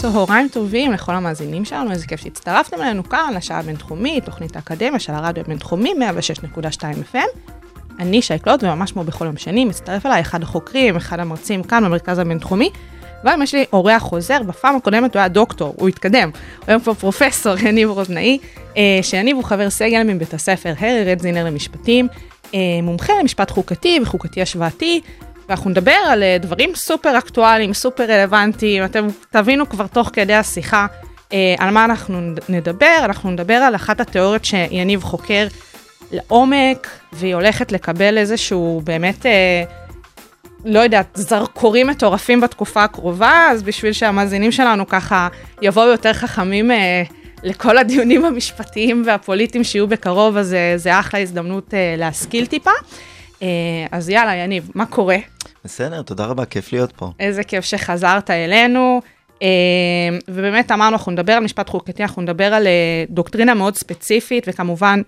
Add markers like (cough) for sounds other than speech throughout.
צהריים טובים לכל המאזינים שלנו, איזה כיף שהצטרפתם אלינו כאן, לשעה הבינתחומית, תוכנית האקדמיה של הרדיו הבינתחומי, 106.2 FM. אני שי קלוט, וממש כמו בכל יום שני, מצטרף אליי אחד החוקרים, אחד המרצים כאן במרכז הבינתחומי. והיום יש לי אורח חוזר, בפעם הקודמת הוא היה דוקטור, הוא התקדם. הוא היום כבר פרופסור (laughs) יניב רוזנאי, אה, שיניב הוא חבר סגל מבית הספר הרי רדזינר למשפטים, אה, מומחה למשפט חוקתי וחוקתי השוואתי, ואנחנו נדבר על אה, דברים סופר אקטואליים, סופר רלוונטיים, אתם תבינו כבר תוך כדי השיחה אה, על מה אנחנו נדבר, אנחנו נדבר על אחת התיאוריות שיניב חוקר לעומק, והיא הולכת לקבל איזשהו באמת, אה, לא יודעת, זרקורים מטורפים בתקופה הקרובה, אז בשביל שהמאזינים שלנו ככה יבואו יותר חכמים אה, לכל הדיונים המשפטיים והפוליטיים שיהיו בקרוב, אז אה, זה אחלה הזדמנות אה, להשכיל טיפה. אה, אז יאללה, יניב, מה קורה? בסדר, תודה רבה, כיף להיות פה. איזה כיף שחזרת אלינו. אה, ובאמת אמרנו, אנחנו נדבר על משפט חוקתי, אנחנו נדבר על אה, דוקטרינה מאוד ספציפית, וכמובן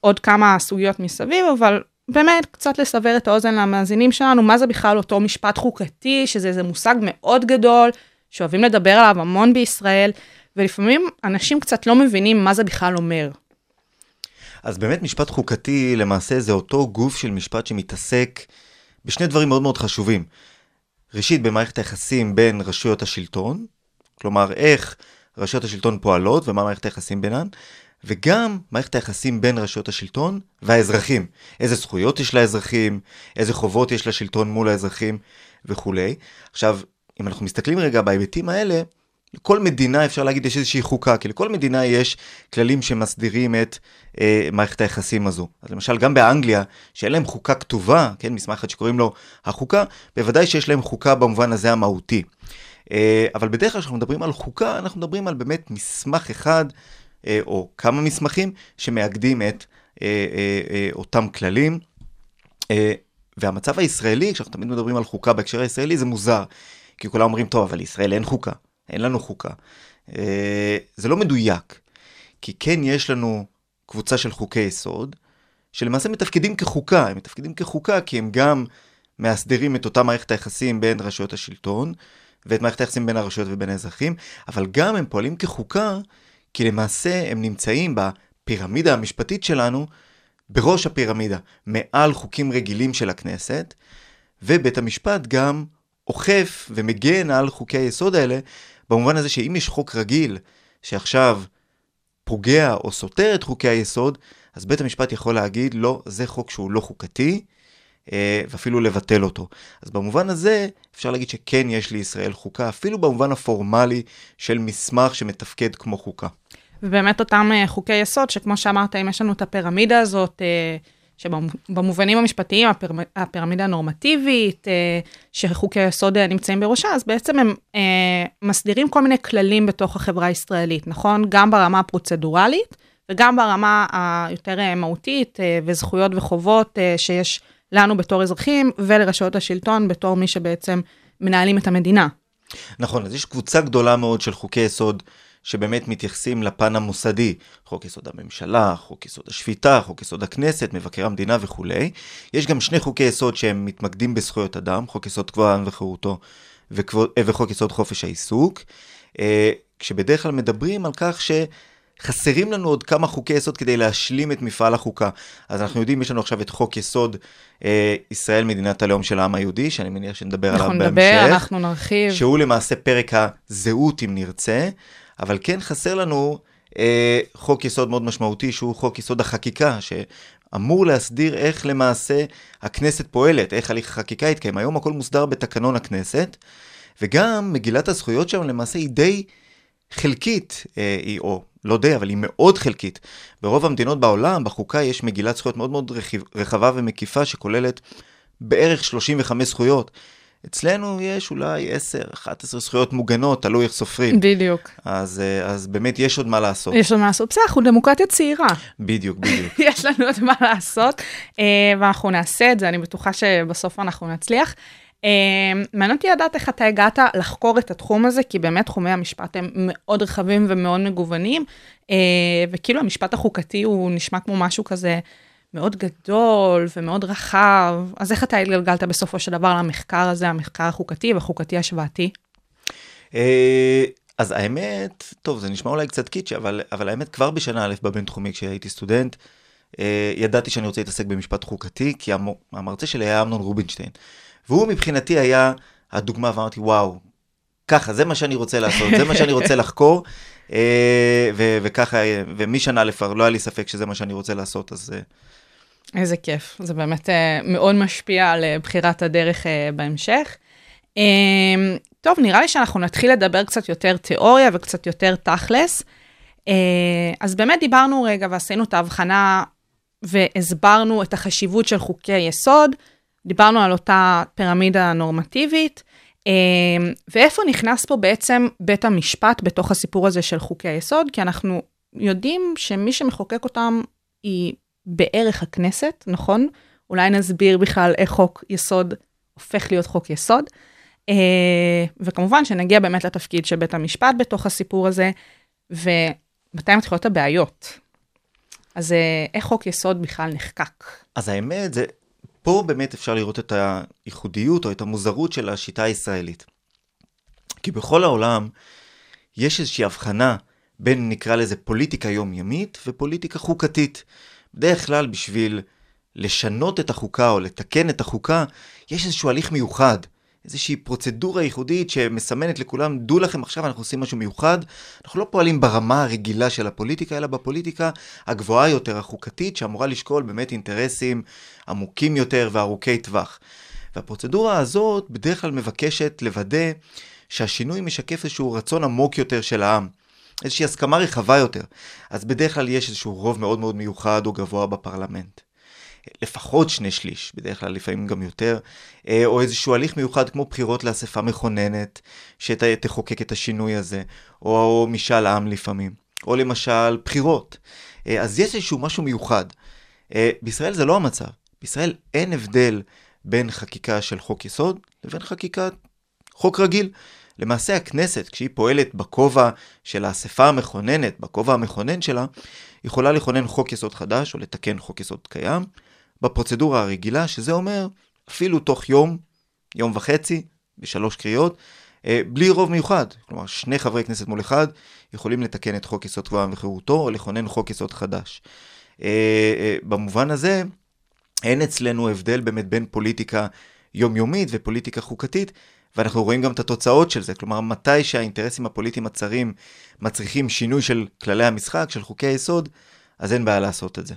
עוד כמה סוגיות מסביב, אבל באמת קצת לסבר את האוזן למאזינים שלנו, מה זה בכלל אותו משפט חוקתי, שזה איזה מושג מאוד גדול, שאוהבים לדבר עליו המון בישראל, ולפעמים אנשים קצת לא מבינים מה זה בכלל אומר. אז באמת משפט חוקתי למעשה זה אותו גוף של משפט שמתעסק בשני דברים מאוד מאוד חשובים. ראשית, במערכת היחסים בין רשויות השלטון, כלומר איך רשויות השלטון פועלות ומה מערכת היחסים בינן, וגם מערכת היחסים בין רשויות השלטון והאזרחים. איזה זכויות יש לאזרחים, איזה חובות יש לשלטון מול האזרחים וכולי. עכשיו, אם אנחנו מסתכלים רגע בהיבטים האלה, לכל מדינה אפשר להגיד יש איזושהי חוקה, כי לכל מדינה יש כללים שמסדירים את אה, מערכת היחסים הזו. אז למשל גם באנגליה, שאין להם חוקה כתובה, כן, מסמך אחד שקוראים לו החוקה, בוודאי שיש להם חוקה במובן הזה המהותי. אה, אבל בדרך כלל כשאנחנו מדברים על חוקה, אנחנו מדברים על באמת מסמך אחד, אה, או כמה מסמכים, שמאגדים את אה, אה, אה, אותם כללים. אה, והמצב הישראלי, כשאנחנו תמיד מדברים על חוקה בהקשר הישראלי, זה מוזר. כי כולם אומרים, טוב, אבל לישראל אין חוקה. אין לנו חוקה. אה, זה לא מדויק, כי כן יש לנו קבוצה של חוקי יסוד, שלמעשה מתפקדים כחוקה, הם מתפקדים כחוקה כי הם גם מאסדרים את אותה מערכת היחסים בין רשויות השלטון, ואת מערכת היחסים בין הרשויות ובין האזרחים, אבל גם הם פועלים כחוקה, כי למעשה הם נמצאים בפירמידה המשפטית שלנו, בראש הפירמידה, מעל חוקים רגילים של הכנסת, ובית המשפט גם אוכף ומגן על חוקי היסוד האלה, במובן הזה שאם יש חוק רגיל שעכשיו פוגע או סותר את חוקי היסוד, אז בית המשפט יכול להגיד, לא, זה חוק שהוא לא חוקתי, אה, ואפילו לבטל אותו. אז במובן הזה, אפשר להגיד שכן יש לישראל חוקה, אפילו במובן הפורמלי של מסמך שמתפקד כמו חוקה. ובאמת אותם אה, חוקי יסוד, שכמו שאמרת, אם יש לנו את הפירמידה הזאת, אה, שבמובנים המשפטיים, הפירמ... הפירמידה הנורמטיבית, אה, שחוקי היסוד אה, נמצאים בראשה, אז בעצם הם אה, מסדירים כל מיני כללים בתוך החברה הישראלית, נכון? גם ברמה הפרוצדורלית וגם ברמה היותר אה, מהותית אה, וזכויות וחובות אה, שיש לנו בתור אזרחים ולרשויות השלטון בתור מי שבעצם מנהלים את המדינה. נכון, אז יש קבוצה גדולה מאוד של חוקי יסוד שבאמת מתייחסים לפן המוסדי, חוק יסוד הממשלה, חוק יסוד השפיטה, חוק יסוד הכנסת, מבקר המדינה וכולי. יש גם שני חוקי יסוד שהם מתמקדים בזכויות אדם, חוק יסוד כבוד האדם וחירותו וכבוד, וחוק יסוד חופש העיסוק, אה, כשבדרך כלל מדברים על כך ש... חסרים לנו עוד כמה חוקי יסוד כדי להשלים את מפעל החוקה. אז אנחנו יודעים, יש לנו עכשיו את חוק יסוד אה, ישראל מדינת הלאום של העם היהודי, שאני מניח שנדבר עליו בהמשך. אנחנו נדבר, אנחנו נרחיב. שהוא למעשה פרק הזהות, אם נרצה. אבל כן חסר לנו אה, חוק יסוד מאוד משמעותי, שהוא חוק יסוד החקיקה, שאמור להסדיר איך למעשה הכנסת פועלת, איך הליך החקיקה יתקיים. היום הכל מוסדר בתקנון הכנסת, וגם מגילת הזכויות שם למעשה היא די חלקית, אה, היא, או לא די, אבל היא מאוד חלקית. ברוב המדינות בעולם, בחוקה יש מגילת זכויות מאוד מאוד רחבה ומקיפה, שכוללת בערך 35 זכויות. אצלנו יש אולי 10-11 זכויות מוגנות, תלוי איך סופרים. בדיוק. אז, אה, אז באמת יש עוד מה לעשות. יש לנו מה לעשות. בסדר, אנחנו דמוקרטיה צעירה. בדיוק, בדיוק. (laughs) יש לנו עוד מה לעשות, אה, ואנחנו נעשה את זה, אני בטוחה שבסוף אנחנו נצליח. אה, מעניין אותי לדעת איך אתה הגעת לחקור את התחום הזה, כי באמת תחומי המשפט הם מאוד רחבים ומאוד מגוונים, וכאילו המשפט החוקתי הוא נשמע כמו משהו כזה מאוד גדול ומאוד רחב, אז איך אתה התגלגלת בסופו של דבר למחקר הזה, המחקר החוקתי והחוקתי השוואתי? אה, אז האמת, טוב, זה נשמע אולי קצת קיצ'י, אבל, אבל האמת, כבר בשנה א' בבינתחומי, כשהייתי סטודנט, אה, ידעתי שאני רוצה להתעסק במשפט חוקתי, כי המ- המרצה שלי היה אמנון רובינשטיין. והוא מבחינתי היה הדוגמה, ואמרתי, וואו, ככה, זה מה שאני רוצה לעשות, זה מה שאני רוצה לחקור, אה, ו- וככה, ומשנה א' לא היה לי ספק שזה מה שאני רוצה לעשות, אז... אה, איזה כיף, זה באמת uh, מאוד משפיע על uh, בחירת הדרך uh, בהמשך. Um, טוב, נראה לי שאנחנו נתחיל לדבר קצת יותר תיאוריה וקצת יותר תכלס. Uh, אז באמת דיברנו רגע ועשינו את ההבחנה והסברנו את החשיבות של חוקי יסוד, דיברנו על אותה פירמידה נורמטיבית, um, ואיפה נכנס פה בעצם בית המשפט בתוך הסיפור הזה של חוקי היסוד, כי אנחנו יודעים שמי שמחוקק אותם היא בערך הכנסת, נכון? אולי נסביר בכלל איך חוק יסוד הופך להיות חוק יסוד. Uh, וכמובן שנגיע באמת לתפקיד של בית המשפט בתוך הסיפור הזה, ומתי מתחילות הבעיות. אז uh, איך חוק יסוד בכלל נחקק? אז האמת, זה, פה באמת אפשר לראות את הייחודיות או את המוזרות של השיטה הישראלית. כי בכל העולם יש איזושהי הבחנה בין, נקרא לזה, פוליטיקה יומיומית ופוליטיקה חוקתית. בדרך כלל בשביל לשנות את החוקה או לתקן את החוקה, יש איזשהו הליך מיוחד, איזושהי פרוצדורה ייחודית שמסמנת לכולם, דעו לכם עכשיו אנחנו עושים משהו מיוחד, אנחנו לא פועלים ברמה הרגילה של הפוליטיקה, אלא בפוליטיקה הגבוהה יותר, החוקתית, שאמורה לשקול באמת אינטרסים עמוקים יותר וארוכי טווח. והפרוצדורה הזאת בדרך כלל מבקשת לוודא שהשינוי משקף איזשהו רצון עמוק יותר של העם. איזושהי הסכמה רחבה יותר. אז בדרך כלל יש איזשהו רוב מאוד מאוד מיוחד או גבוה בפרלמנט. לפחות שני שליש, בדרך כלל לפעמים גם יותר, אה, או איזשהו הליך מיוחד כמו בחירות לאספה מכוננת, שתחוקק את השינוי הזה, או משאל עם לפעמים, או למשל בחירות. אה, אז יש איזשהו משהו מיוחד. אה, בישראל זה לא המצב. בישראל אין הבדל בין חקיקה של חוק יסוד לבין חקיקת חוק רגיל. למעשה הכנסת, כשהיא פועלת בכובע של האספה המכוננת, בכובע המכונן שלה, יכולה לכונן חוק יסוד חדש או לתקן חוק יסוד קיים, בפרוצדורה הרגילה, שזה אומר אפילו תוך יום, יום וחצי, בשלוש קריאות, אה, בלי רוב מיוחד. כלומר, שני חברי כנסת מול אחד יכולים לתקן את חוק יסוד כבוד וחירותו או לכונן חוק יסוד חדש. אה, אה, במובן הזה, אין אצלנו הבדל באמת בין פוליטיקה יומיומית ופוליטיקה חוקתית, ואנחנו רואים גם את התוצאות של זה. כלומר, מתי שהאינטרסים הפוליטיים הצרים מצריכים שינוי של כללי המשחק, של חוקי היסוד, אז אין בעיה לעשות את זה.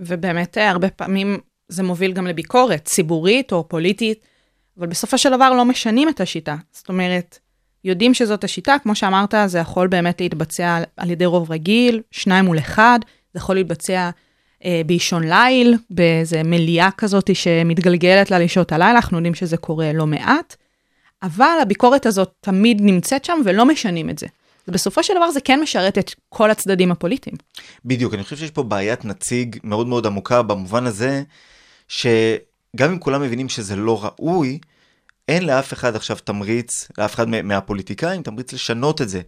ובאמת, הרבה פעמים זה מוביל גם לביקורת ציבורית או פוליטית, אבל בסופו של דבר לא משנים את השיטה. זאת אומרת, יודעים שזאת השיטה, כמו שאמרת, זה יכול באמת להתבצע על ידי רוב רגיל, שניים מול אחד, זה יכול להתבצע אה, באישון ליל, באיזה מליאה כזאת שמתגלגלת לה לשעות הלילה, אנחנו יודעים שזה קורה לא מעט, אבל הביקורת הזאת תמיד נמצאת שם ולא משנים את זה. ובסופו של דבר זה כן משרת את כל הצדדים הפוליטיים. בדיוק, אני חושב שיש פה בעיית נציג מאוד מאוד עמוקה במובן הזה, שגם אם כולם מבינים שזה לא ראוי, אין לאף אחד עכשיו תמריץ, לאף אחד מהפוליטיקאים, תמריץ לשנות את זה.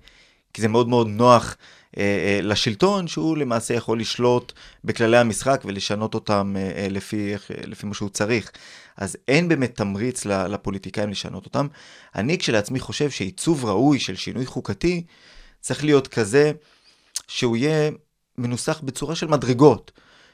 כי זה מאוד מאוד נוח אה, אה, לשלטון, שהוא למעשה יכול לשלוט בכללי המשחק ולשנות אותם אה, אה, לפי, אה, לפי מה שהוא צריך. אז אין באמת תמריץ לפוליטיקאים לשנות אותם. אני כשלעצמי חושב שעיצוב ראוי של שינוי חוקתי צריך להיות כזה שהוא יהיה מנוסח בצורה של מדרגות,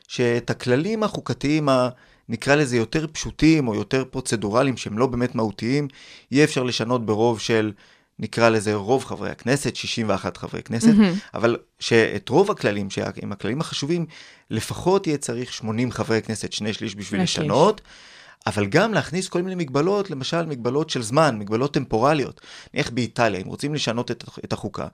שאת הכללים החוקתיים ה... נקרא לזה יותר פשוטים או יותר פרוצדורליים שהם לא באמת מהותיים, יהיה אפשר לשנות ברוב של, נקרא לזה רוב חברי הכנסת, 61 חברי כנסת, mm-hmm. אבל שאת רוב הכללים, שהם הכללים החשובים, לפחות יהיה צריך 80 חברי כנסת, שני שליש בשביל לשנות. אבל גם להכניס כל מיני מגבלות, למשל מגבלות של זמן, מגבלות טמפורליות. נניח באיטליה, אם רוצים לשנות את, את החוקה,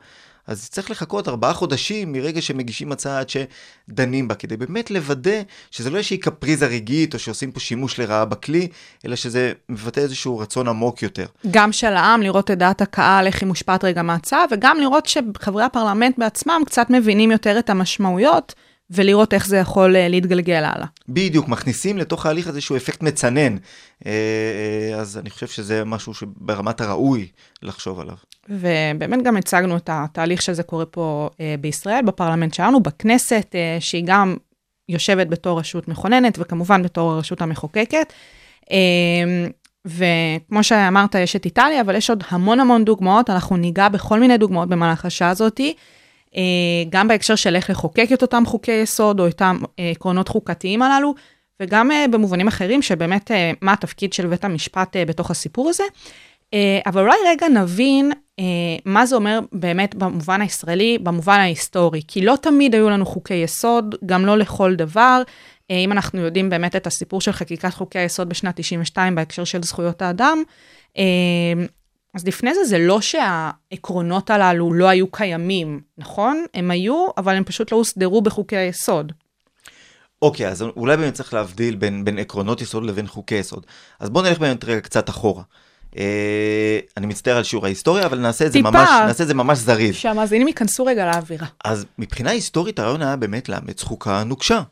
אז צריך לחכות ארבעה חודשים מרגע שמגישים הצעה עד שדנים בה, כדי באמת לוודא שזה לא איזושהי קפריזה רגעית, או שעושים פה שימוש לרעה בכלי, אלא שזה מבטא איזשהו רצון עמוק יותר. גם של העם, לראות את דעת הקהל, איך היא מושפעת רגע מההצעה, וגם לראות שחברי הפרלמנט בעצמם קצת מבינים יותר את המשמעויות. ולראות איך זה יכול אה, להתגלגל הלאה. בדיוק, מכניסים לתוך ההליך הזה איזשהו אפקט מצנן. אה, אה, אז אני חושב שזה משהו שברמת הראוי לחשוב עליו. ובאמת גם הצגנו את התהליך שזה קורה פה בישראל, בפרלמנט שלנו, בכנסת, שהיא גם יושבת בתור רשות מכוננת, וכמובן בתור הרשות המחוקקת. וכמו שאמרת, יש את איטליה, אבל יש עוד המון המון דוגמאות, אנחנו ניגע בכל מיני דוגמאות במהלך השעה הזאתי. אה, גם בהקשר של איך לחוקק את אותם חוקי יסוד או אותם אה, עקרונות חוקתיים הללו, וגם אה, במובנים אחרים שבאמת מה התפקיד של בית המשפט בתוך הסיפור הזה. אבל אולי רגע נבין מה זה אומר באמת במובן הישראלי, במובן ההיסטורי, כי לא תמיד היו לנו חוקי יסוד, גם לא לכל דבר. אם אנחנו יודעים באמת את הסיפור של חקיקת חוקי היסוד בשנת 92 בהקשר של זכויות האדם, אז לפני זה, זה לא שהעקרונות הללו לא היו קיימים, נכון? הם היו, אבל הם פשוט לא הוסדרו בחוקי היסוד. אוקיי, okay, אז אולי באמת צריך להבדיל בין, בין עקרונות יסוד לבין חוקי יסוד. אז בואו נלך באמת רגע קצת אחורה. אה, אני מצטער על שיעור ההיסטוריה, אבל נעשה את, זה ממש, נעשה את זה ממש זריז. שהמאזינים ייכנסו רגע לאווירה. אז מבחינה היסטורית הרעיון היה באמת לאמץ חוקה נוקשה.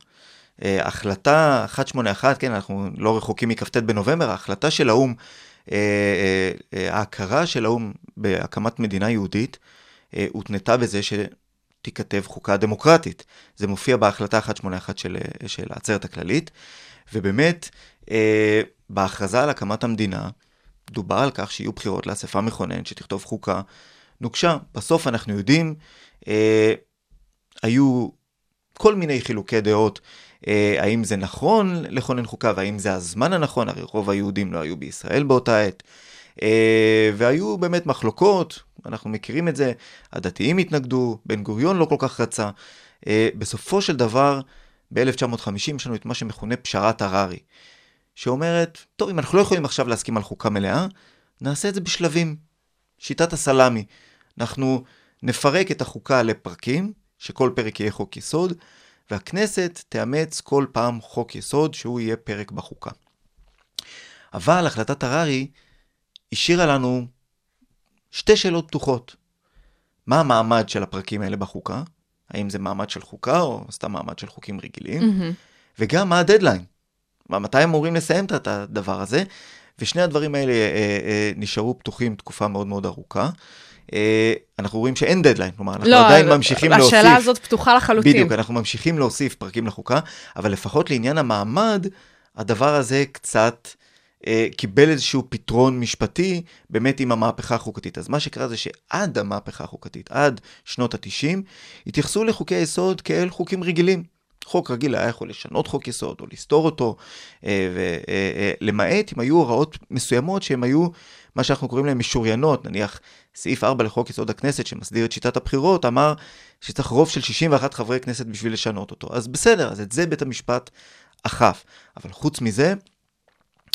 אה, החלטה 181, כן, אנחנו לא רחוקים מכ"ט בנובמבר, ההחלטה של האו"ם ההכרה של האו"ם בהקמת מדינה יהודית הותנתה בזה שתיכתב חוקה דמוקרטית. זה מופיע בהחלטה 181 של, של העצרת הכללית, ובאמת, בהכרזה על הקמת המדינה, דובר על כך שיהיו בחירות לאספה מכוננת שתכתוב חוקה נוקשה. בסוף אנחנו יודעים, היו כל מיני חילוקי דעות אה, האם זה נכון לכונן חוקה והאם זה הזמן הנכון, הרי רוב היהודים לא היו בישראל באותה עת. אה, והיו באמת מחלוקות, אנחנו מכירים את זה, הדתיים התנגדו, בן גוריון לא כל כך רצה. אה, בסופו של דבר, ב-1950 יש לנו את מה שמכונה פשרת הררי, שאומרת, טוב, אם אנחנו לא יכולים עכשיו להסכים על חוקה מלאה, נעשה את זה בשלבים. שיטת הסלאמי. אנחנו נפרק את החוקה לפרקים, שכל פרק יהיה חוק יסוד, והכנסת תאמץ כל פעם חוק יסוד שהוא יהיה פרק בחוקה. אבל החלטת הררי השאירה לנו שתי שאלות פתוחות. מה המעמד של הפרקים האלה בחוקה? האם זה מעמד של חוקה או סתם מעמד של חוקים רגילים? Mm-hmm. וגם מה הדדליין? מתי הם אמורים לסיים את הדבר הזה? ושני הדברים האלה אה, אה, נשארו פתוחים תקופה מאוד מאוד ארוכה. אה, אנחנו רואים שאין דדליין, כלומר, אנחנו לא, עדיין ממשיכים להוסיף. השאלה הזאת פתוחה לחלוטין. בדיוק, אנחנו ממשיכים להוסיף פרקים לחוקה, אבל לפחות לעניין המעמד, הדבר הזה קצת אה, קיבל איזשהו פתרון משפטי, באמת עם המהפכה החוקתית. אז מה שקרה זה שעד המהפכה החוקתית, עד שנות ה-90, התייחסו לחוקי היסוד כאל חוקים רגילים. חוק רגיל היה יכול לשנות חוק יסוד או לסתור אותו, אה, ולמעט אה, אם היו הוראות מסוימות שהן היו מה שאנחנו קוראים להן משוריינות, נניח סעיף 4 לחוק יסוד הכנסת שמסדיר את שיטת הבחירות, אמר שצריך רוב של 61 חברי כנסת בשביל לשנות אותו. אז בסדר, אז את זה בית המשפט אכף. אבל חוץ מזה,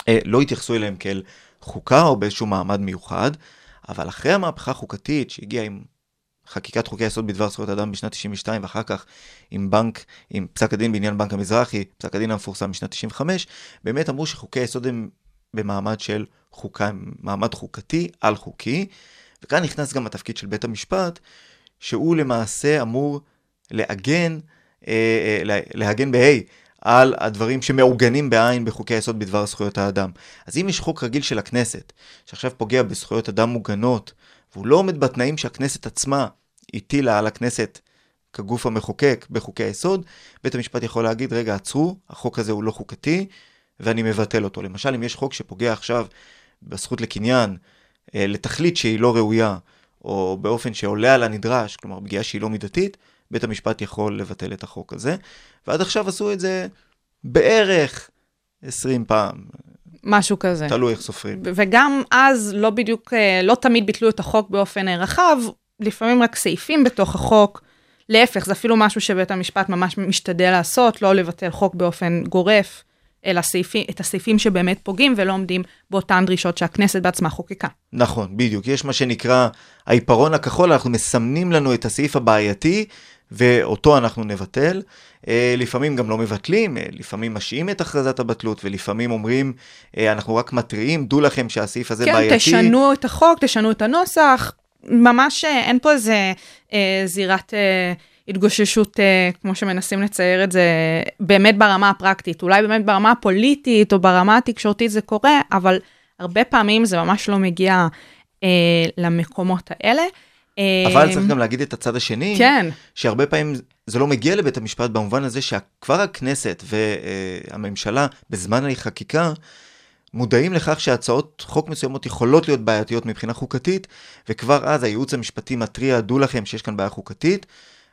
אה, לא התייחסו אליהם כאל חוקה או באיזשהו מעמד מיוחד, אבל אחרי המהפכה החוקתית שהגיעה עם חקיקת חוקי היסוד בדבר זכויות אדם בשנת 92, ואחר כך עם בנק, עם פסק הדין בעניין בנק המזרחי, פסק הדין המפורסם בשנת 95, באמת אמרו שחוקי היסוד הם במעמד של חוקה, מעמד חוקתי על חוקי, וכאן נכנס גם התפקיד של בית המשפט, שהוא למעשה אמור לעגן, אה, אה, להגן בה' על הדברים שמעוגנים בעין בחוקי היסוד בדבר זכויות האדם. אז אם יש חוק רגיל של הכנסת, שעכשיו פוגע בזכויות אדם מוגנות, והוא לא עומד בתנאים שהכנסת עצמה הטילה על הכנסת כגוף המחוקק בחוקי היסוד, בית המשפט יכול להגיד, רגע, עצרו, החוק הזה הוא לא חוקתי, ואני מבטל אותו. למשל, אם יש חוק שפוגע עכשיו בזכות לקניין, לתכלית שהיא לא ראויה, או באופן שעולה על הנדרש, כלומר פגיעה שהיא לא מידתית, בית המשפט יכול לבטל את החוק הזה. ועד עכשיו עשו את זה בערך 20 פעם. משהו כזה. תלוי איך סופרים. וגם אז לא בדיוק, אה, לא תמיד ביטלו את החוק באופן אה, רחב, לפעמים רק סעיפים בתוך החוק. להפך, זה אפילו משהו שבית המשפט ממש משתדל לעשות, לא לבטל חוק באופן גורף. אלא סעיפים, את הסעיפים שבאמת פוגעים ולא עומדים באותן דרישות שהכנסת בעצמה חוקקה. נכון, בדיוק. יש מה שנקרא העיפרון הכחול, אנחנו מסמנים לנו את הסעיף הבעייתי, ואותו אנחנו נבטל. אה, לפעמים גם לא מבטלים, אה, לפעמים משעים את הכרזת הבטלות, ולפעמים אומרים, אה, אנחנו רק מתריעים, דעו לכם שהסעיף הזה כן, בעייתי. כן, תשנו את החוק, תשנו את הנוסח. ממש אין פה איזה אה, זירת אה, התגוששות, אה, כמו שמנסים לצייר את זה, באמת ברמה הפרקטית. אולי באמת ברמה הפוליטית או ברמה התקשורתית זה קורה, אבל הרבה פעמים זה ממש לא מגיע אה, למקומות האלה. אה, אבל צריך גם להגיד את הצד השני, כן. שהרבה פעמים זה לא מגיע לבית המשפט במובן הזה שכבר הכנסת והממשלה בזמן החקיקה מודעים לכך שהצעות חוק מסוימות יכולות להיות בעייתיות מבחינה חוקתית, וכבר אז הייעוץ המשפטי מתריע, דעו לכם שיש כאן בעיה חוקתית,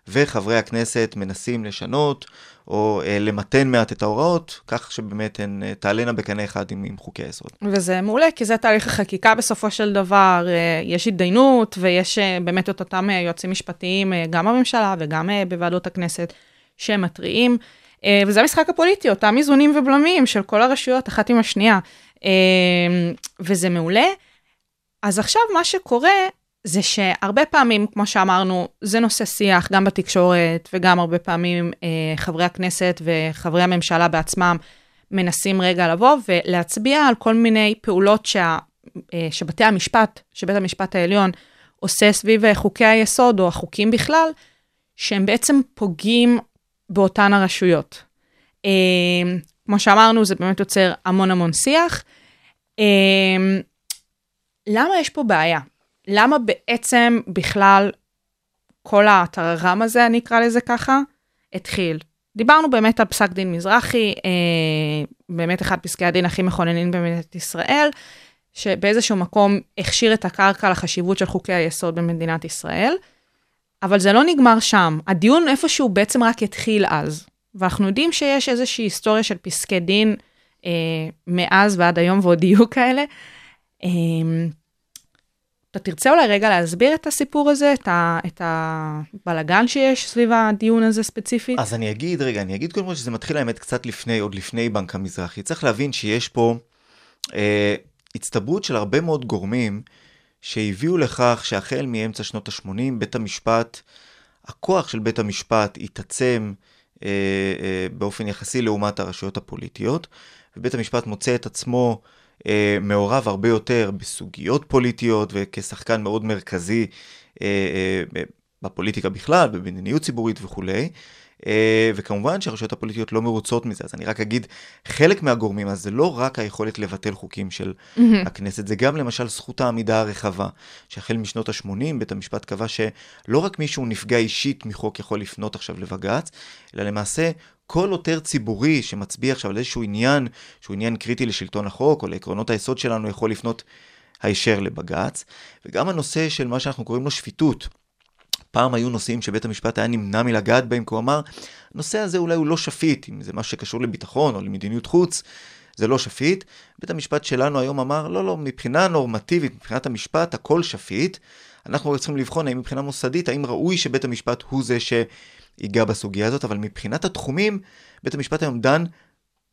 וחברי הכנסת מנסים לשנות או אה, למתן מעט את ההוראות, כך שבאמת הן אה, תעלנה בקנה אחד עם, עם חוקי היסוד. וזה מעולה, כי זה תהליך החקיקה בסופו של דבר, אה, יש התדיינות ויש אה, באמת את אותם אה, יועצים משפטיים, אה, גם בממשלה וגם אה, בוועדות הכנסת, שמתריעים. אה, וזה המשחק הפוליטי, אותם איזונים ובלמים של כל הרשויות, אחת עם השנייה. אה, וזה מעולה. אז עכשיו מה שקורה זה שהרבה פעמים, כמו שאמרנו, זה נושא שיח גם בתקשורת, וגם הרבה פעמים אה, חברי הכנסת וחברי הממשלה בעצמם מנסים רגע לבוא ולהצביע על כל מיני פעולות שה, אה, שבתי המשפט, שבית המשפט העליון עושה סביב אה, חוקי היסוד, או החוקים בכלל, שהם בעצם פוגעים באותן הרשויות. אה, כמו שאמרנו, זה באמת יוצר המון המון שיח. אה, למה יש פה בעיה? למה בעצם בכלל כל הטררם הזה, אני אקרא לזה ככה, התחיל? דיברנו באמת על פסק דין מזרחי, אה, באמת אחד פסקי הדין הכי מכוננים במדינת ישראל, שבאיזשהו מקום הכשיר את הקרקע לחשיבות של חוקי היסוד במדינת ישראל, אבל זה לא נגמר שם. הדיון איפשהו בעצם רק התחיל אז. ואנחנו יודעים שיש איזושהי היסטוריה של פסקי דין אה, מאז ועד היום, ועוד יהיו כאלה. אה, אתה תרצה אולי רגע להסביר את הסיפור הזה, את, ה, את הבלגן שיש סביב הדיון הזה ספציפית? אז אני אגיד, רגע, אני אגיד קודם כל שזה מתחיל האמת קצת לפני, עוד לפני בנק המזרחי. צריך להבין שיש פה אה, הצטברות של הרבה מאוד גורמים שהביאו לכך שהחל מאמצע שנות ה-80, בית המשפט, הכוח של בית המשפט התעצם אה, אה, באופן יחסי לעומת הרשויות הפוליטיות, ובית המשפט מוצא את עצמו אה, מעורב הרבה יותר בסוגיות פוליטיות וכשחקן מאוד מרכזי אה, אה, בפוליטיקה בכלל, במדיניות ציבורית וכולי. אה, וכמובן שהרשויות הפוליטיות לא מרוצות מזה, אז אני רק אגיד, חלק מהגורמים, אז זה לא רק היכולת לבטל חוקים של Mm-hmm. הכנסת, זה גם למשל זכות העמידה הרחבה, שהחל משנות ה-80 בית המשפט קבע שלא רק מישהו נפגע אישית מחוק יכול לפנות עכשיו לבג"ץ, אלא למעשה כל עותר ציבורי שמצביע עכשיו על איזשהו עניין, שהוא עניין קריטי לשלטון החוק או לעקרונות היסוד שלנו, יכול לפנות הישר לבג"ץ. וגם הנושא של מה שאנחנו קוראים לו שפיטות. פעם היו נושאים שבית המשפט היה נמנע מלגעת בהם, כי הוא אמר, הנושא הזה אולי הוא לא שפיט, אם זה משהו שקשור לביטחון או למדיניות חוץ, זה לא שפיט. בית המשפט שלנו היום אמר, לא, לא, מבחינה נורמטיבית, מבחינת המשפט, הכל שפיט. אנחנו צריכים לבחון האם מבחינה מוסדית, האם ראוי שבית המשפט הוא זה שיגע בסוגיה הזאת, אבל מבחינת התחומים, בית המשפט היום דן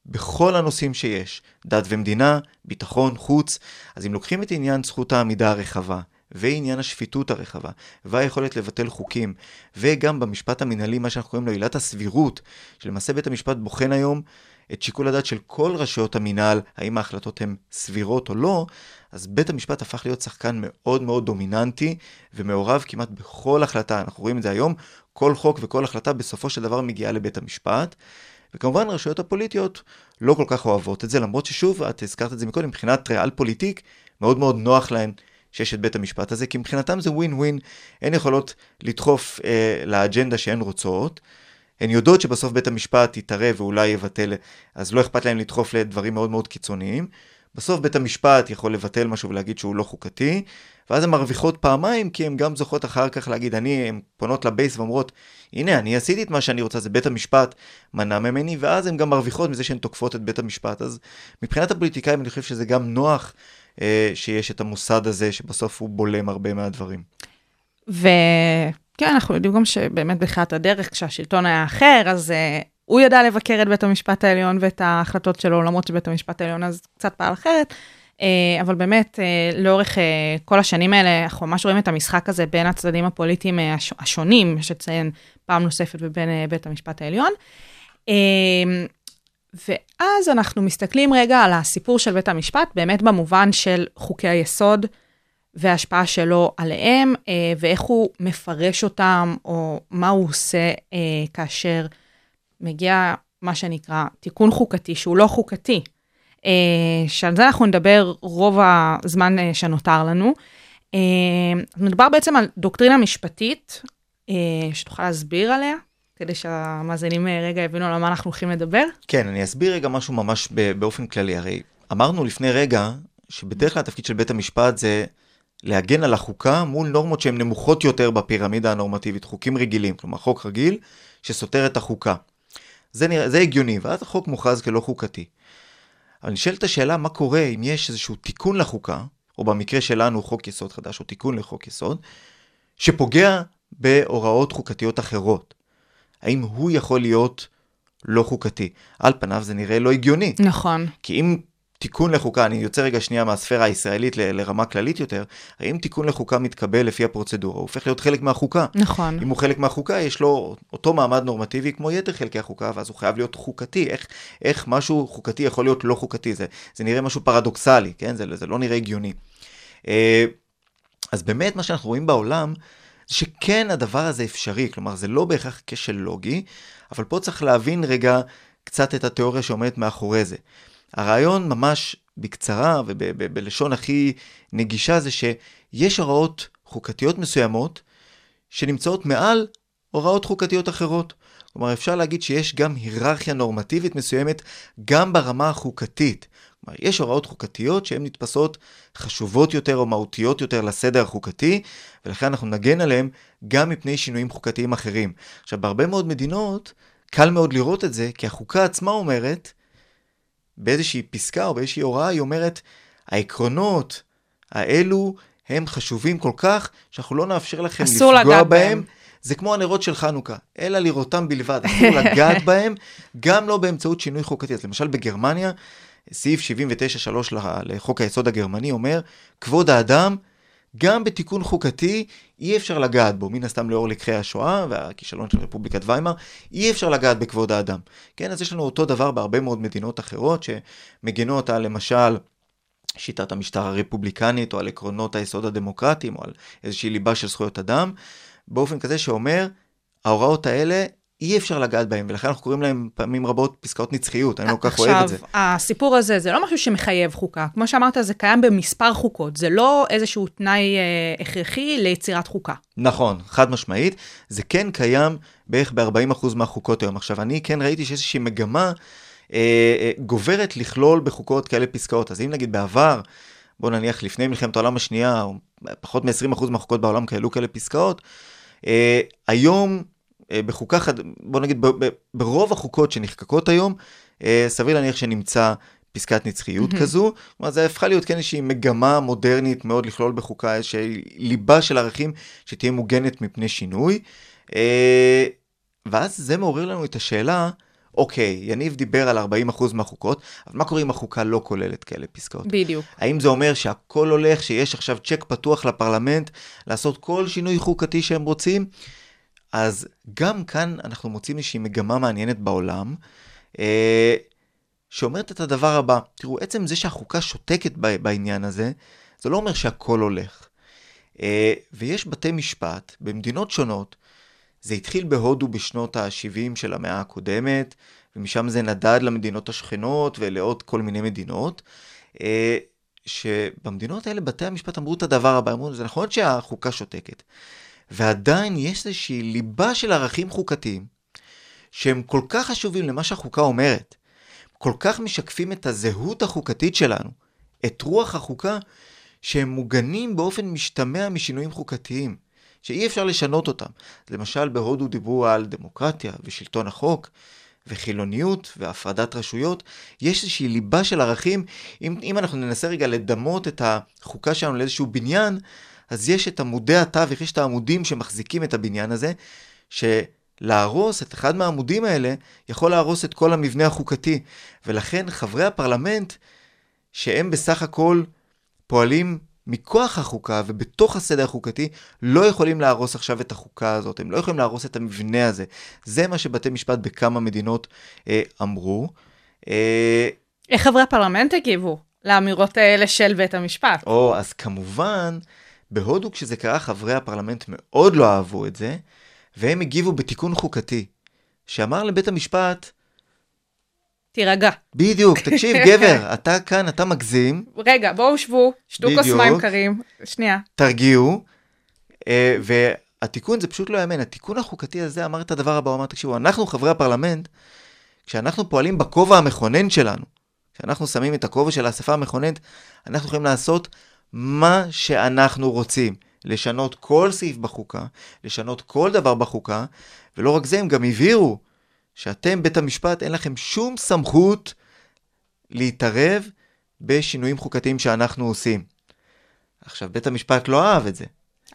בכל הנושאים שיש, דת ומדינה, ביטחון, חוץ. אז אם לוקחים את עניין זכות העמידה הרחבה, ועניין השפיטות הרחבה, והיכולת לבטל חוקים, וגם במשפט המנהלי, מה שאנחנו קוראים לו עילת הסבירות, שלמעשה בית המשפט בוחן היום את שיקול הדעת של כל רשויות המינהל, האם ההחלטות הן סבירות או לא, אז בית המשפט הפך להיות שחקן מאוד מאוד דומיננטי, ומעורב כמעט בכל החלטה. אנחנו רואים את זה היום, כל חוק וכל החלטה בסופו של דבר מגיעה לבית המשפט. וכמובן הרשויות הפוליטיות לא כל כך אוהבות את זה, למרות ששוב, את הזכרת את זה מקודם, מבחינת ריאל פוליטיק, מאוד מאוד נוח להן שיש את בית המשפט הזה, כי מבחינתם זה ווין ווין, הן יכולות לדחוף אה, לאג'נדה שהן רוצות, הן יודעות שבסוף בית המשפט יתערב ואולי יבטל, אז לא אכפת להם לדחוף לדברים מאוד מאוד קיצוניים. בסוף בית המשפט יכול לבטל משהו ולהגיד שהוא לא חוקתי, ואז הן מרוויחות פעמיים, כי הן גם זוכות אחר כך להגיד, אני, הן פונות לבייס ואומרות, הנה, אני עשיתי את מה שאני רוצה, זה בית המשפט מנע ממני, ואז הן גם מרוויחות מזה שהן תוקפות את בית המשפט. אז מבחינת הפוליטיקאים אני חושב שזה גם נוח אה, שיש את המוסד הזה, שבסוף הוא בולם הרבה מהדברים. וכן, אנחנו יודעים גם שבאמת בתחילת הדרך, כשהשלטון היה אחר, אז uh, הוא ידע לבקר את בית המשפט העליון ואת ההחלטות שלו, למרות שבית המשפט העליון אז קצת פעל אחרת. אה, אבל באמת, אה, לאורך אה, כל השנים האלה, אנחנו ממש רואים את המשחק הזה בין הצדדים הפוליטיים הש- השונים, יש לציין פעם נוספת ובין בית המשפט העליון. ואז אנחנו מסתכלים רגע על הסיפור של בית המשפט, באמת במובן של חוקי היסוד וההשפעה שלו עליהם, ואיך הוא מפרש אותם, או מה הוא עושה כאשר מגיע מה שנקרא תיקון חוקתי שהוא לא חוקתי. אה, שעל זה אנחנו נדבר רוב הזמן אה, שנותר לנו. אה, מדובר בעצם על דוקטרינה משפטית, אה, שתוכל להסביר עליה, כדי שהמאזינים אה, רגע יבינו על מה אנחנו הולכים לדבר. כן, אני אסביר רגע משהו ממש באופן כללי. הרי אמרנו לפני רגע שבדרך כלל התפקיד של בית המשפט זה להגן על החוקה מול נורמות שהן נמוכות יותר בפירמידה הנורמטיבית, חוקים רגילים, כלומר חוק רגיל שסותר את החוקה. זה, נראה, זה הגיוני, ואז החוק מוכרז כלא חוקתי. אבל נשאלת השאלה מה קורה אם יש איזשהו תיקון לחוקה, או במקרה שלנו חוק יסוד חדש, או תיקון לחוק יסוד, שפוגע בהוראות חוקתיות אחרות. האם הוא יכול להיות לא חוקתי? על פניו זה נראה לא הגיוני. נכון. כי אם תיקון לחוקה, אני יוצא רגע שנייה מהספירה הישראלית ל- לרמה כללית יותר, האם תיקון לחוקה מתקבל לפי הפרוצדורה? הוא הופך להיות חלק מהחוקה. נכון. אם הוא חלק מהחוקה, יש לו אותו מעמד נורמטיבי כמו יתר חלקי החוקה, ואז הוא חייב להיות חוקתי. איך, איך משהו חוקתי יכול להיות לא חוקתי? זה, זה נראה משהו פרדוקסלי, כן? זה, זה לא נראה הגיוני. אה, אז באמת מה שאנחנו רואים בעולם, זה שכן הדבר הזה אפשרי, כלומר זה לא בהכרח כשל לוגי, אבל פה צריך להבין רגע קצת את התיאוריה שעומדת מאחורי זה. הרעיון ממש בקצרה ובלשון הכי נגישה זה שיש הוראות חוקתיות מסוימות שנמצאות מעל הוראות חוקתיות אחרות. כלומר, אפשר להגיד שיש גם היררכיה נורמטיבית מסוימת גם ברמה החוקתית. כלומר, יש הוראות חוקתיות שהן נתפסות חשובות יותר או מהותיות יותר לסדר החוקתי, ולכן אנחנו נגן עליהן גם מפני שינויים חוקתיים אחרים. עכשיו, בהרבה מאוד מדינות, קל מאוד לראות את זה, כי החוקה עצמה אומרת, באיזושהי פסקה או באיזושהי הוראה, היא אומרת, העקרונות האלו הם חשובים כל כך, שאנחנו לא נאפשר לכם לפגוע בהם. בהם. זה כמו הנרות של חנוכה, אלא לראותם בלבד, אסור לגעת (laughs) בהם, גם לא באמצעות שינוי חוקתי. אז למשל בגרמניה, סעיף 79.3 לחוק היסוד הגרמני אומר, כבוד האדם, גם בתיקון חוקתי אי אפשר לגעת בו, מן הסתם לאור לקחי השואה והכישלון של רפובליקת ויימאר, אי אפשר לגעת בכבוד האדם. כן, אז יש לנו אותו דבר בהרבה מאוד מדינות אחרות שמגנות על למשל שיטת המשטר הרפובליקנית או על עקרונות היסוד הדמוקרטיים או על איזושהי ליבה של זכויות אדם, באופן כזה שאומר, ההוראות האלה אי אפשר לגעת בהם, ולכן אנחנו קוראים להם פעמים רבות פסקאות נצחיות, אני לא כל כך אוהב את זה. עכשיו, הסיפור הזה זה לא משהו שמחייב חוקה. כמו שאמרת, זה קיים במספר חוקות. זה לא איזשהו תנאי אה, הכרחי ליצירת חוקה. נכון, חד משמעית. זה כן קיים בערך ב-40% מהחוקות היום. עכשיו, אני כן ראיתי שיש איזושהי מגמה אה, אה, גוברת לכלול בחוקות כאלה פסקאות. אז אם נגיד בעבר, בוא נניח לפני מלחמת העולם השנייה, פחות מ-20% מהחוקות בעולם כאלו כאלה פסקאות, אה, היום בחוקה, חד... בוא נגיד ב- ב- ברוב החוקות שנחקקות היום, אה, סביר להניח שנמצא פסקת נצחיות mm-hmm. כזו. כלומר, זה הפכה להיות כן איזושהי מגמה מודרנית מאוד לכלול בחוקה איזושהי ליבה של ערכים שתהיה מוגנת מפני שינוי. אה, ואז זה מעורר לנו את השאלה, אוקיי, יניב דיבר על 40% מהחוקות, אבל מה קורה אם החוקה לא כוללת כאלה פסקאות? בדיוק. האם זה אומר שהכל הולך, שיש עכשיו צ'ק פתוח לפרלמנט לעשות כל שינוי חוקתי שהם רוצים? אז גם כאן אנחנו מוצאים איזושהי מגמה מעניינת בעולם, אה, שאומרת את הדבר הבא. תראו, עצם זה שהחוקה שותקת בעניין הזה, זה לא אומר שהכל הולך. אה, ויש בתי משפט במדינות שונות, זה התחיל בהודו בשנות ה-70 של המאה הקודמת, ומשם זה נדד למדינות השכנות ולעוד כל מיני מדינות, אה, שבמדינות האלה בתי המשפט אמרו את הדבר הבא, אמרו, זה נכון שהחוקה שותקת, ועדיין יש איזושהי ליבה של ערכים חוקתיים, שהם כל כך חשובים למה שהחוקה אומרת, כל כך משקפים את הזהות החוקתית שלנו, את רוח החוקה, שהם מוגנים באופן משתמע משינויים חוקתיים, שאי אפשר לשנות אותם. למשל, בהודו דיברו על דמוקרטיה ושלטון החוק, וחילוניות והפרדת רשויות. יש איזושהי ליבה של ערכים. אם, אם אנחנו ננסה רגע לדמות את החוקה שלנו לאיזשהו בניין, אז יש את עמודי התווך, יש את העמודים שמחזיקים את הבניין הזה, להרוס את אחד מהעמודים האלה, יכול להרוס את כל המבנה החוקתי. ולכן חברי הפרלמנט, שהם בסך הכל פועלים מכוח החוקה ובתוך הסדר החוקתי, לא יכולים להרוס עכשיו את החוקה הזאת, הם לא יכולים להרוס את המבנה הזה. זה מה שבתי משפט בכמה מדינות אה, אמרו. אה, איך חברי הפרלמנט הגיבו לאמירות האלה של בית המשפט? או, אז כמובן, בהודו כשזה קרה, חברי הפרלמנט מאוד לא אהבו את זה, והם הגיבו בתיקון חוקתי, שאמר לבית המשפט, תירגע. בדיוק, תקשיב, (laughs) גבר, אתה כאן, אתה מגזים, רגע, בואו שבו, שתו כוס. מים קרים. שנייה. תרגיעו, אה, והתיקון זה פשוט לא יאמן. התיקון החוקתי הזה אמר את הדבר הבא, הוא אמר, תקשיבו, אנחנו חברי הפרלמנט, כשאנחנו פועלים בכובע המכונן שלנו, כשאנחנו שמים את הכובע של האספה המכוננת, אנחנו יכולים לעשות מה שאנחנו רוצים. לשנות כל סעיף בחוקה, לשנות כל דבר בחוקה, ולא רק זה, הם גם הבהירו שאתם, בית המשפט, אין לכם שום סמכות להתערב בשינויים חוקתיים שאנחנו עושים. עכשיו, בית המשפט לא אהב את זה.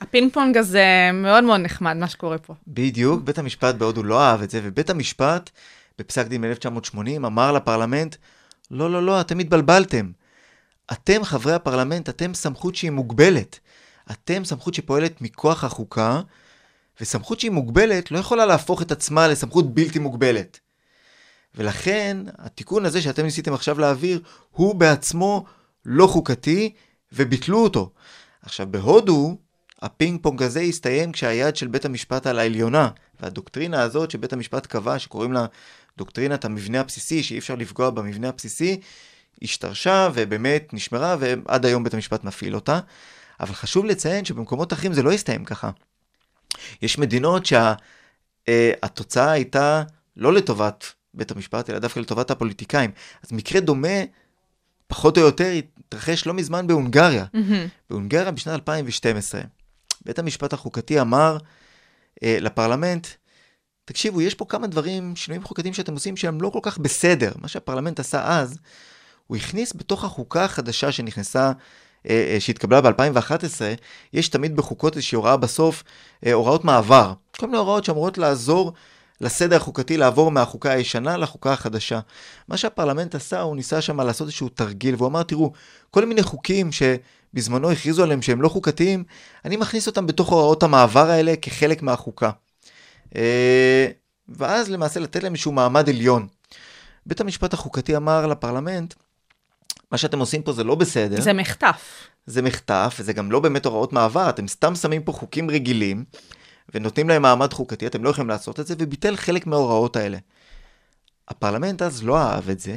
הפינג פונג הזה מאוד מאוד נחמד, מה שקורה פה. בדיוק, בית המשפט בהודו לא אהב את זה, ובית המשפט בפסק דין מ-1980 אמר לפרלמנט, לא, לא, לא, אתם התבלבלתם. אתם, חברי הפרלמנט, אתם סמכות שהיא מוגבלת. אתם סמכות שפועלת מכוח החוקה, וסמכות שהיא מוגבלת לא יכולה להפוך את עצמה לסמכות בלתי מוגבלת. ולכן, התיקון הזה שאתם ניסיתם עכשיו להעביר, הוא בעצמו לא חוקתי, וביטלו אותו. עכשיו, בהודו, הפינג פונג הזה הסתיים כשהיד של בית המשפט על העליונה, והדוקטרינה הזאת שבית המשפט קבע, שקוראים לה דוקטרינת המבנה הבסיסי, שאי אפשר לפגוע במבנה הבסיסי, השתרשה ובאמת נשמרה, ועד היום בית המשפט מפעיל אותה. אבל חשוב לציין שבמקומות אחרים זה לא הסתיים ככה. יש מדינות שהתוצאה שה, הייתה לא לטובת בית המשפט, אלא דווקא לטובת הפוליטיקאים. אז מקרה דומה, פחות או יותר, התרחש לא מזמן בהונגריה. בהונגריה בשנת 2012. בית המשפט החוקתי אמר אה, לפרלמנט, תקשיבו, יש פה כמה דברים, שינויים חוקתיים שאתם עושים שהם לא כל כך בסדר. מה שהפרלמנט עשה אז, הוא הכניס בתוך החוקה החדשה שנכנסה, אה, אה, שהתקבלה ב-2011, יש תמיד בחוקות איזושהי הוראה בסוף, אה, הוראות מעבר. כל מיני הוראות שאמורות לעזור לסדר החוקתי לעבור מהחוקה הישנה לחוקה החדשה. מה שהפרלמנט עשה, הוא ניסה שם לעשות איזשהו תרגיל, והוא אמר, תראו, כל מיני חוקים שבזמנו הכריזו עליהם שהם לא חוקתיים, אני מכניס אותם בתוך הוראות המעבר האלה כחלק מהחוקה. ואז למעשה לתת להם איזשהו מעמד עליון. בית המשפט החוקתי אמר לפרלמנט, מה שאתם עושים פה זה לא בסדר. זה מחטף. זה מחטף, וזה גם לא באמת הוראות מעבר, אתם סתם שמים פה חוקים רגילים, ונותנים להם מעמד חוקתי, אתם לא יכולים לעשות את זה, וביטל חלק מההוראות האלה. הפרלמנט אז לא אהב את זה,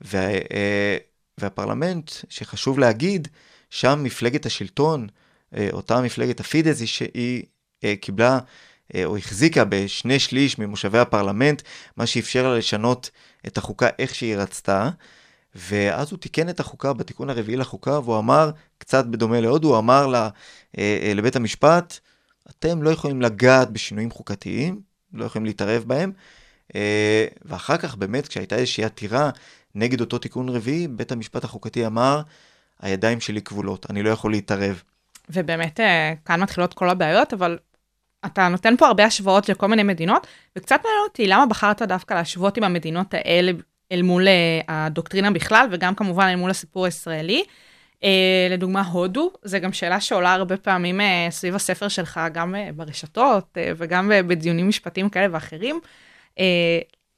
וה, אה, והפרלמנט, שחשוב להגיד, שם מפלגת השלטון, אה, אותה מפלגת הפידז, היא שהיא אה, קיבלה או החזיקה בשני שליש ממושבי הפרלמנט, מה שאפשר לה לשנות את החוקה איך שהיא רצתה. ואז הוא תיקן את החוקה בתיקון הרביעי לחוקה, והוא אמר, קצת בדומה להודו, הוא אמר לה, אה, לבית המשפט, אתם לא יכולים לגעת בשינויים חוקתיים, לא יכולים להתערב בהם. אה, ואחר כך באמת, כשהייתה איזושהי עתירה נגד אותו תיקון רביעי, בית המשפט החוקתי אמר, הידיים שלי כבולות, אני לא יכול להתערב. ובאמת, אה, כאן מתחילות כל הבעיות, אבל אתה נותן פה הרבה השוואות לכל מיני מדינות, וקצת מעניין אותי למה בחרת דווקא להשוות עם המדינות האלה אל מול uh, הדוקטרינה בכלל, וגם כמובן אל מול הסיפור הישראלי. Uh, לדוגמה, הודו, זו גם שאלה שעולה הרבה פעמים uh, סביב הספר שלך, גם ברשתות וגם בדיונים משפטיים כאלה ואחרים.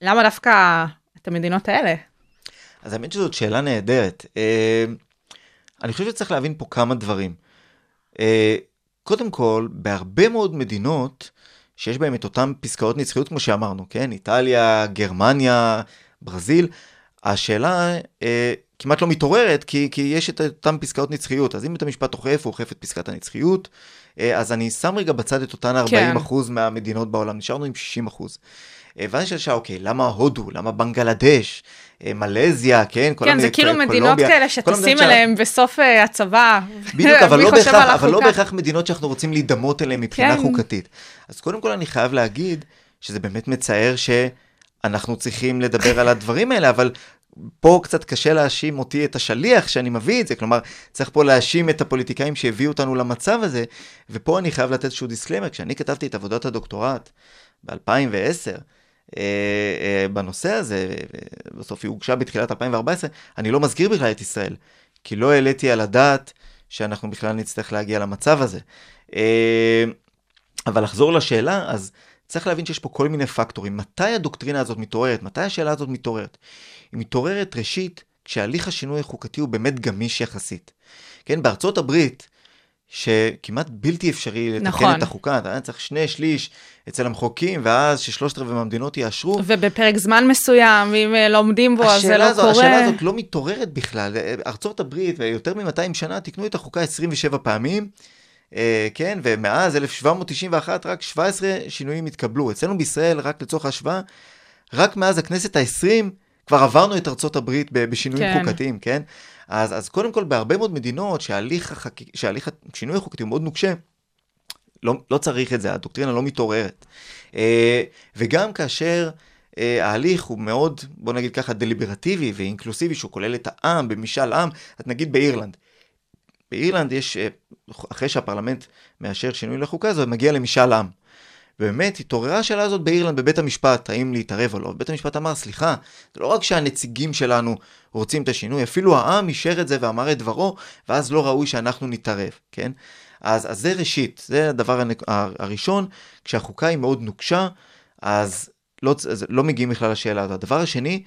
למה דווקא את המדינות האלה? אז האמת שזאת שאלה נהדרת. אני חושב שצריך להבין פה כמה דברים. קודם כל, בהרבה מאוד מדינות שיש בהן את אותן פסקאות נצחיות, כמו שאמרנו, כן? איטליה, גרמניה, ברזיל, השאלה אה, כמעט לא מתעוררת, כי, כי יש את אותן פסקאות נצחיות. אז אם בית המשפט אוכף, הוא אוכף את פסקת הנצחיות. אה, אז אני שם רגע בצד את אותן 40% כן. מהמדינות בעולם, נשארנו עם 60%. אה, ואז יש שאלה, אוקיי, למה הודו? למה בנגלדש? אה, מלזיה, כן? כן, זה כאילו מדינות כאלה שטסים אליהם בסוף uh, הצבא. בדיוק, אבל, (laughs) לא בהכרח, אבל לא בהכרח מדינות שאנחנו רוצים להידמות אליהן מבחינה כן. חוקתית. אז קודם כל אני חייב להגיד שזה באמת מצער ש... אנחנו צריכים לדבר על הדברים האלה, אבל פה קצת קשה להאשים אותי את השליח שאני מביא את זה, כלומר, צריך פה להאשים את הפוליטיקאים שהביאו אותנו למצב הזה, ופה אני חייב לתת איזשהו דיסקלמר, כשאני כתבתי את עבודת הדוקטורט ב-2010, אה, אה, בנושא הזה, בסוף היא הוגשה בתחילת 2014, אני לא מזכיר בכלל את ישראל, כי לא העליתי על הדעת שאנחנו בכלל נצטרך להגיע למצב הזה. אה, אבל לחזור לשאלה, אז צריך להבין שיש פה כל מיני פקטורים. מתי הדוקטרינה הזאת מתעוררת? מתי השאלה הזאת מתעוררת? היא מתעוררת ראשית כשהליך השינוי החוקתי הוא באמת גמיש יחסית. כן, בארצות הברית, שכמעט בלתי אפשרי לתקן נכון. את החוקה, אתה צריך שני שליש אצל המחוקקים, ואז ששלושת רבעי מהמדינות יאשרו. ובפרק זמן מסוים, אם אה, לומדים בו, אז זה לא הזאת, קורה. השאלה הזאת לא מתעוררת בכלל. ארצות הברית, ויותר מ-200 שנה, תיקנו את החוקה 27 פעמים, כן, ומאז 1791 רק 17 שינויים התקבלו. אצלנו בישראל, רק לצורך ההשוואה, רק מאז הכנסת ה-20 כבר עברנו את ארצות הברית בשינויים כן. חוקתיים, כן? אז, אז קודם כל, בהרבה מאוד מדינות שההליך, החק... שההליך השינוי החוקתי הוא מאוד נוקשה, לא, לא צריך את זה, הדוקטרינה לא מתעוררת. אה, וגם כאשר אה, ההליך הוא מאוד, בוא נגיד ככה, דליברטיבי ואינקלוסיבי, שהוא כולל את העם במשאל עם, אז נגיד באירלנד. באירלנד יש, אה, אחרי שהפרלמנט מאשר שינוי לחוקה, זה מגיע למשאל עם. באמת התעוררה השאלה הזאת באירלנד בבית המשפט, האם להתערב או לא. בית המשפט אמר, סליחה, זה לא רק שהנציגים שלנו רוצים את השינוי, אפילו העם אישר את זה ואמר את דברו, ואז לא ראוי שאנחנו נתערב, כן? אז, אז זה ראשית, זה הדבר הראשון, כשהחוקה היא מאוד נוקשה, אז לא, אז לא מגיעים בכלל לשאלה הזאת. הדבר השני,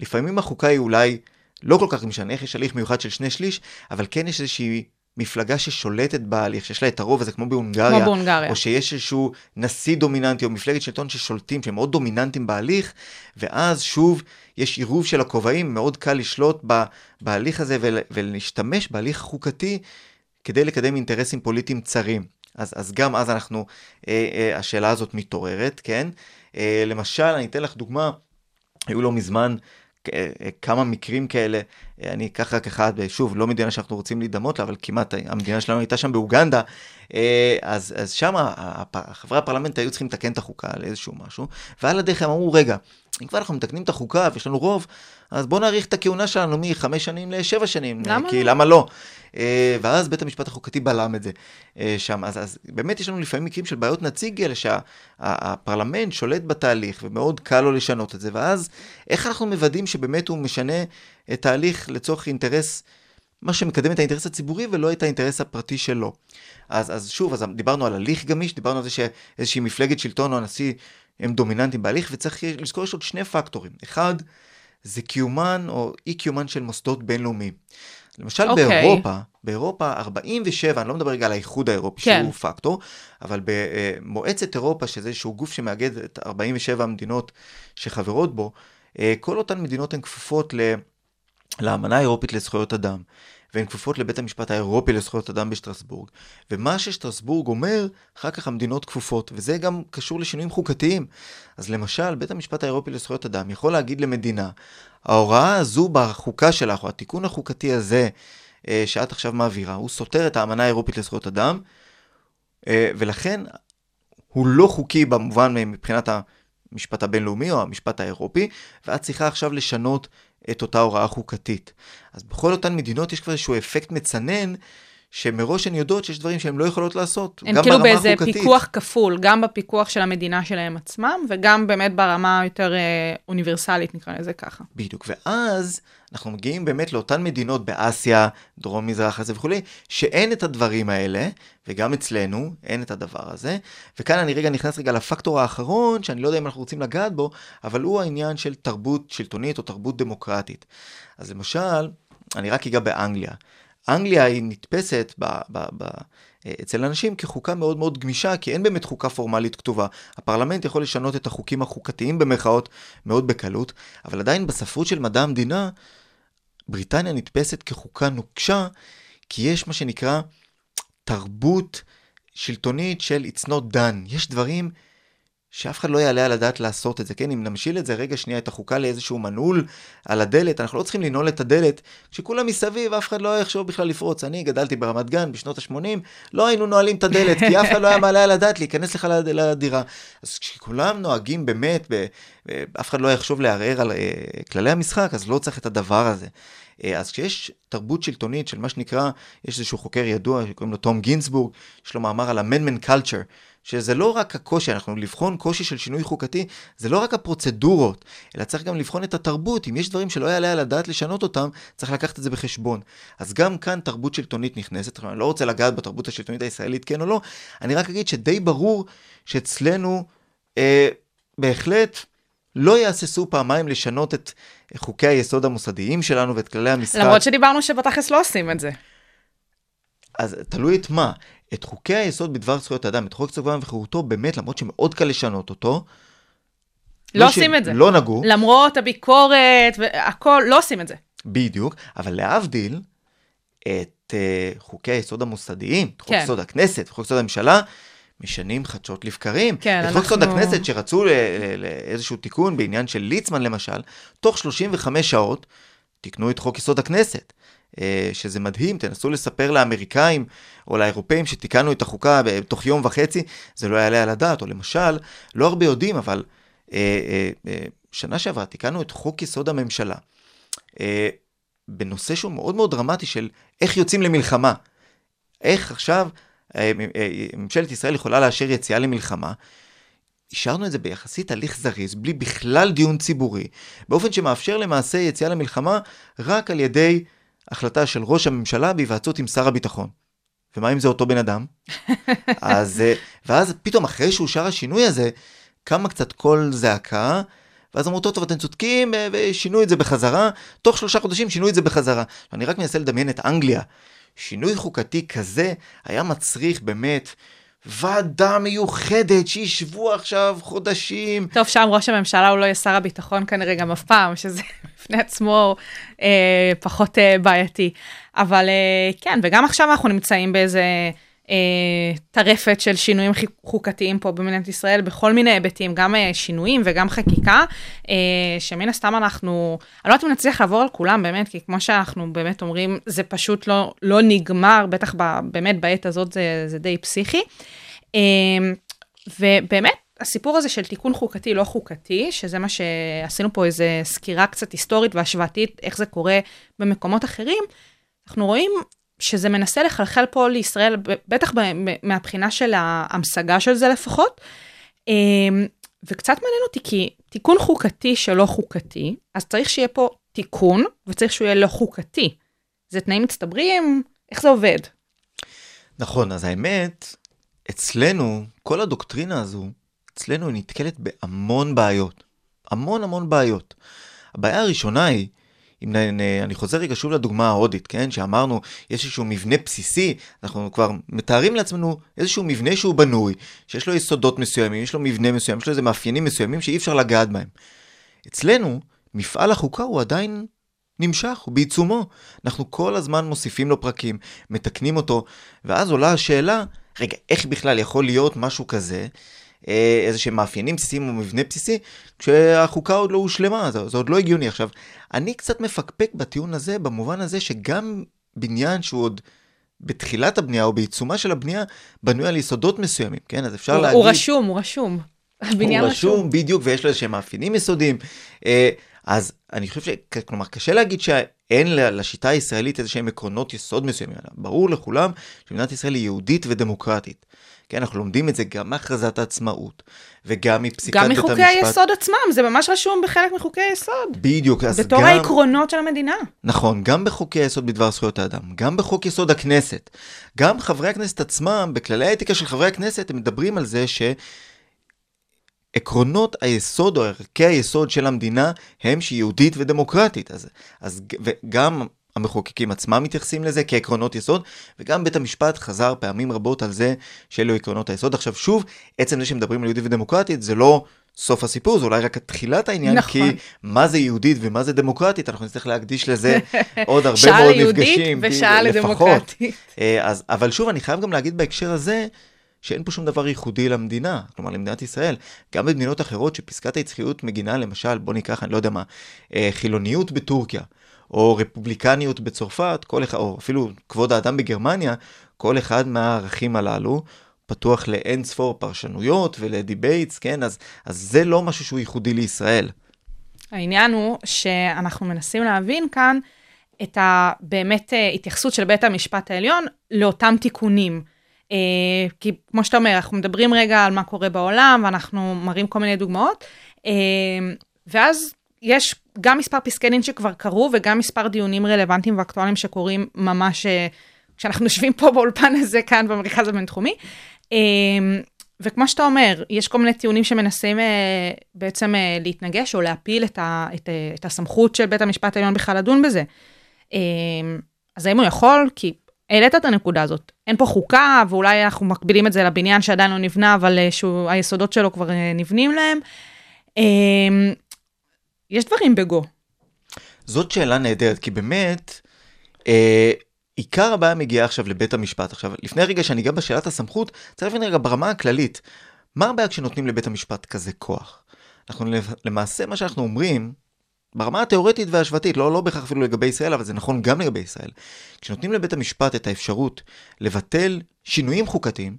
לפעמים החוקה היא אולי לא כל כך משנה איך יש הליך מיוחד של שני שליש, אבל כן יש איזושהי מפלגה ששולטת בהליך, שיש לה את הרוב הזה, כמו בהונגריה, כמו בהונגריה. או שיש איזשהו נשיא דומיננטי או מפלגת שלטון ששולטים, שהם מאוד דומיננטיים בהליך, ואז שוב יש עירוב של הכובעים, מאוד קל לשלוט ב, בהליך הזה ול, ולהשתמש בהליך החוקתי כדי לקדם אינטרסים פוליטיים צרים. אז, אז גם אז אנחנו, אה, אה, השאלה הזאת מתעוררת, כן? אה, למשל, אני אתן לך דוגמה, היו לא מזמן כמה מקרים כאלה, אה, אני אקח רק אחד, ושוב, לא מדינה שאנחנו רוצים להידמות לה, אבל כמעט המדינה שלנו הייתה שם באוגנדה, אה, אז, אז שם חברי הפרלמנט היו צריכים לתקן את החוקה על איזשהו משהו, ועל הדרך הם אמרו, רגע, אם כבר אנחנו מתקנים את החוקה ויש לנו רוב, אז בואו נאריך את הכהונה שלנו מחמש שנים לשבע שנים. למה כי לא? למה לא? אה, ואז בית המשפט החוקתי בלם את זה אה, שם. אז, אז באמת יש לנו לפעמים מקרים של בעיות נציג אלה שהפרלמנט שולט בתהליך ומאוד קל לו לשנות את זה, ואז איך אנחנו מוודאים שבאמת הוא משנה את ההליך לצורך אינטרס, מה שמקדם את האינטרס הציבורי ולא את האינטרס הפרטי שלו. אז, אז שוב, אז דיברנו על הליך גמיש, דיברנו על זה שאיזושהי מפלגת שלטון או הנשיא הם דומיננטיים בהליך, וצריך לזכור יש עוד שני פקטורים. אחד, זה קיומן או אי קיומן של מוסדות בינלאומיים. למשל אוקיי. באירופה, באירופה 47, אני לא מדבר רגע על האיחוד האירופי כן. שהוא פקטור, אבל במועצת אירופה, שזה איזשהו גוף שמאגד את 47 המדינות שחברות בו, אה, כל אותן מדינות הן כפופות ל... לאמנה האירופית לזכויות אדם, והן כפופות לבית המשפט האירופי לזכויות אדם בשטרסבורג. ומה ששטרסבורג אומר, אחר כך המדינות כפופות, וזה גם קשור לשינויים חוקתיים. אז למשל, בית המשפט האירופי לזכויות אדם יכול להגיד למדינה, ההוראה הזו בחוקה שלך, או התיקון החוקתי הזה אה, שאת עכשיו מעבירה, הוא סותר את האמנה האירופית לזכויות אדם, אה, ולכן הוא לא חוקי במובן מבחינת המשפט הבינלאומי או המשפט האירופי, ואת צריכה עכשיו לשנות את אותה הוראה חוקתית. אז בכל אותן מדינות יש כבר איזשהו אפקט מצנן, שמראש הן יודעות שיש דברים שהן לא יכולות לעשות, גם כאילו ברמה באיזה החוקתית. פיקוח כפול, גם בפיקוח של המדינה שלהם עצמם, וגם באמת ברמה יותר אה, אוניברסלית, נקרא לזה ככה. בדיוק, ואז אנחנו מגיעים באמת לאותן מדינות באסיה, דרום מזרח הזה וכולי, שאין את הדברים האלה, וגם אצלנו אין את הדבר הזה, וכאן אני רגע נכנס רגע לפקטור האחרון, שאני לא יודע אם אנחנו רוצים לגעת בו, אבל הוא העניין של תרבות שלטונית או תרבות דמוקרטית. אז למשל, אני רק אגע באנגליה. אנגליה היא נתפסת ב, ב, ב, אצל אנשים כחוקה מאוד מאוד גמישה, כי אין באמת חוקה פורמלית כתובה. הפרלמנט יכול לשנות את החוקים החוקתיים במרכאות מאוד בקלות, אבל עדיין בספרות של מדע המדינה, בריטניה נתפסת כחוקה נוקשה, כי יש מה שנקרא תרבות שלטונית של it's not done. יש דברים שאף אחד לא יעלה על הדעת לעשות את זה, כן? אם נמשיל את זה רגע שנייה, את החוקה לאיזשהו מנעול על הדלת, אנחנו לא צריכים לנעול את הדלת, כשכולם מסביב, אף אחד לא יחשוב בכלל לפרוץ. אני גדלתי ברמת גן בשנות ה-80, לא היינו נועלים את הדלת, כי אף אחד לא היה מעלה על הדעת להיכנס לך לד- לדירה. אז כשכולם נוהגים באמת, אף אחד לא יחשוב לערער על אה, כללי המשחק, אז לא צריך את הדבר הזה. אה, אז כשיש תרבות שלטונית של מה שנקרא, יש איזשהו חוקר ידוע שקוראים לו תום גינסבורג, יש לו מאמר על amendment culture, שזה לא רק הקושי, אנחנו לבחון קושי של שינוי חוקתי, זה לא רק הפרוצדורות, אלא צריך גם לבחון את התרבות. אם יש דברים שלא יעלה על הדעת לשנות אותם, צריך לקחת את זה בחשבון. אז גם כאן תרבות שלטונית נכנסת, אני לא רוצה לגעת בתרבות השלטונית הישראלית, כן או לא, אני רק אגיד שדי ברור שאצלנו אה, בהחלט לא יהססו פעמיים לשנות את חוקי היסוד המוסדיים שלנו ואת כללי המשחק. למרות שדיברנו שבתכלס לא עושים את זה. אז תלוי את מה. את חוקי היסוד בדבר זכויות האדם, את חוק צווארם וחירותו, באמת, למרות שמאוד קל לשנות אותו. לא ש- עושים את זה. לא נגעו, למרות הביקורת והכל, לא עושים את זה. בדיוק, אבל להבדיל, את uh, חוקי היסוד המוסדיים, את חוק כן. יסוד הכנסת, חוק יסוד הממשלה, משנים חדשות לבקרים. כן, את חוק יסוד אנחנו- הכנסת שרצו לאיזשהו תיקון בעניין של ליצמן למשל, תוך 35 שעות תיקנו את חוק יסוד הכנסת. אה, שזה מדהים, תנסו לספר לאמריקאים או לאירופאים שתיקנו את החוקה בתוך יום וחצי, זה לא יעלה על הדעת. או למשל, לא הרבה יודעים, אבל אה, אה, אה, שנה שעברה תיקנו את חוק יסוד הממשלה. אה, בנושא שהוא מאוד מאוד דרמטי של איך יוצאים למלחמה. איך עכשיו אה, אה, ממשלת ישראל יכולה לאשר יציאה למלחמה. אישרנו את זה ביחסית הליך זריז, בלי בכלל דיון ציבורי, באופן שמאפשר למעשה יציאה למלחמה רק על ידי החלטה של ראש הממשלה בהיוועצות עם שר הביטחון. ומה אם זה אותו בן אדם? (laughs) אז, אה, ואז פתאום אחרי שאושר השינוי הזה, קמה קצת קול זעקה, ואז אמרו, טוב, טוב, אתם צודקים, אה, ושינו את זה בחזרה. תוך שלושה חודשים שינו את זה בחזרה. אני רק מנסה לדמיין את אנגליה. שינוי חוקתי כזה היה מצריך באמת ועדה מיוחדת שישבו עכשיו חודשים. טוב, שם ראש הממשלה הוא לא יהיה שר הביטחון כנראה גם אף פעם, שזה (laughs) בפני עצמו אה, פחות אה, בעייתי. אבל אה, כן, וגם עכשיו אנחנו נמצאים באיזה טרפת של שינויים חוקתיים פה במדינת ישראל, בכל מיני היבטים, גם אה, שינויים וגם חקיקה, אה, שמן הסתם אנחנו, אני לא יודעת אם נצליח לעבור על כולם באמת, כי כמו שאנחנו באמת אומרים, זה פשוט לא, לא נגמר, בטח ב, באמת בעת הזאת זה, זה די פסיכי. אה, ובאמת, הסיפור הזה של תיקון חוקתי לא חוקתי, שזה מה שעשינו פה איזה סקירה קצת היסטורית והשוואתית, איך זה קורה במקומות אחרים, אנחנו רואים שזה מנסה לחלחל פה לישראל, בטח מהבחינה של ההמשגה של זה לפחות. אמ, וקצת מעניין אותי, כי תיקון חוקתי שלא חוקתי, אז צריך שיהיה פה תיקון, וצריך שהוא יהיה לא חוקתי. זה תנאים מצטברים, איך זה עובד? נכון, אז האמת, אצלנו, כל הדוקטרינה הזו, אצלנו היא נתקלת בהמון בעיות. המון המון בעיות. הבעיה הראשונה היא, אם אני חוזר רגע שוב לדוגמה ההודית, כן? שאמרנו, יש איזשהו מבנה בסיסי, אנחנו כבר מתארים לעצמנו איזשהו מבנה שהוא בנוי, שיש לו יסודות מסוימים, יש לו מבנה מסוים, יש לו איזה מאפיינים מסוימים שאי אפשר לגעת בהם. אצלנו, מפעל החוקה הוא עדיין נמשך, הוא בעיצומו. אנחנו כל הזמן מוסיפים לו פרקים, מתקנים אותו, ואז עולה השאלה, רגע, איך בכלל יכול להיות משהו כזה, איזה שהם מאפיינים בסיסיים או מבנה בסיסי, כשהחוקה עוד לא הושלמה, זה, זה עוד לא הגיוני. עכשיו, אני קצת מפקפק בטיעון הזה, במובן הזה שגם בניין שהוא עוד בתחילת הבנייה או בעיצומה של הבנייה, בנוי על יסודות מסוימים, כן? אז אפשר הוא, להגיד... הוא רשום, הוא רשום. הבניין הוא רשום. רשום, בדיוק, ויש לו איזשהם מאפיינים יסודיים. אה, אז אני חושב ש... כלומר, קשה להגיד שאין לשיטה הישראלית איזה שהם עקרונות יסוד מסוימים. ברור לכולם שמדינת ישראל היא יהודית ודמוקרטית. כן, אנחנו לומדים את זה גם מהכרזת העצמאות, וגם מפסיקת גם בית המשפט. מחוקי היסוד עצמם, זה ממש רשום בחלק מחוקי היסוד. בדיוק, אז בתור גם... העקרונות של המדינה. נכון, גם בחוקי היסוד בדבר זכויות האדם, גם בחוק יסוד הכנסת, גם חברי הכנסת עצמם, בכללי האתיקה של חברי הכנסת, הם מדברים על זה שעקרונות היסוד או ערכי היסוד של המדינה הם שהיא יהודית ודמוקרטית. אז, אז ג- וגם המחוקקים עצמם מתייחסים לזה כעקרונות יסוד, וגם בית המשפט חזר פעמים רבות על זה שאלו עקרונות היסוד. עכשיו שוב, עצם זה שמדברים על יהודית ודמוקרטית זה לא סוף הסיפור, זה אולי רק תחילת העניין, נכון. כי מה זה יהודית ומה זה דמוקרטית, אנחנו נצטרך להקדיש לזה (laughs) עוד הרבה שעה מאוד ליהודית מפגשים. ושעה לפחות. לדמוקרטית. אה, אז, אבל שוב, אני חייב גם להגיד בהקשר הזה, שאין פה שום דבר ייחודי למדינה, כלומר למדינת ישראל. גם במדינות אחרות שפסקת היצחיות מגינה, למשל, בוא ניקח, אני לא יודע מה, אה, חילוניות בטורקיה, או רפובליקניות בצרפת, כל אחד, או אפילו כבוד האדם בגרמניה, כל אחד מהערכים הללו פתוח לאין ספור פרשנויות ול debates, כן? אז, אז זה לא משהו שהוא ייחודי לישראל. העניין הוא שאנחנו מנסים להבין כאן את הבאמת אה, התייחסות של בית המשפט העליון לאותם תיקונים. אה, כי כמו שאתה אומר, אנחנו מדברים רגע על מה קורה בעולם, ואנחנו מראים כל מיני דוגמאות, אה, ואז יש גם מספר פסקי דין שכבר קרו, וגם מספר דיונים רלוונטיים ואקטואליים שקורים ממש כשאנחנו יושבים פה באולפן הזה, כאן במרכז הבינתחומי. וכמו שאתה אומר, יש כל מיני טיעונים שמנסים אה, בעצם אה, להתנגש או להפיל את, ה, את, אה, את הסמכות של בית המשפט העליון בכלל לדון בזה. אה, אז האם הוא יכול? כי העלית את הנקודה הזאת. אין פה חוקה, ואולי אנחנו מקבילים את זה לבניין שעדיין לא נבנה, אבל אה, שהוא, היסודות שלו כבר אה, נבנים להם. יש דברים בגו. זאת שאלה נהדרת, כי באמת, אה, עיקר הבעיה מגיעה עכשיו לבית המשפט. עכשיו, לפני רגע שאני אגע בשאלת הסמכות, צריך להבין רגע ברמה הכללית, מה הבעיה כשנותנים לבית המשפט כזה כוח? אנחנו למעשה, מה שאנחנו אומרים, ברמה התיאורטית והשוואתית, לא, לא בהכרח אפילו לגבי ישראל, אבל זה נכון גם לגבי ישראל. כשנותנים לבית המשפט את האפשרות לבטל שינויים חוקתיים,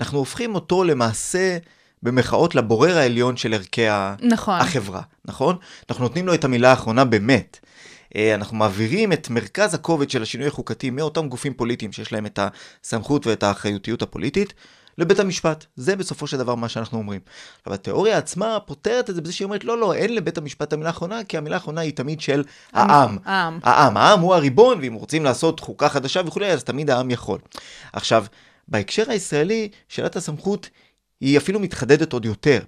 אנחנו הופכים אותו למעשה, במחאות, לבורר העליון של ערכי נכון. החברה, נכון? אנחנו נותנים לו את המילה האחרונה באמת. אה, אנחנו מעבירים את מרכז הכובד של השינוי החוקתי מאותם גופים פוליטיים שיש להם את הסמכות ואת האחריותיות הפוליטית, לבית המשפט. זה בסופו של דבר מה שאנחנו אומרים. אבל התיאוריה עצמה פותרת את זה בזה שהיא אומרת, לא, לא, אין לבית המשפט המילה האחרונה, כי המילה האחרונה היא תמיד של העם. העם. העם. העם הוא הריבון, ואם רוצים לעשות חוקה חדשה וכולי, אז תמיד העם יכול. עכשיו, בהקשר הישראלי, שאלת הסמכות היא אפילו מתחדדת עוד יותר.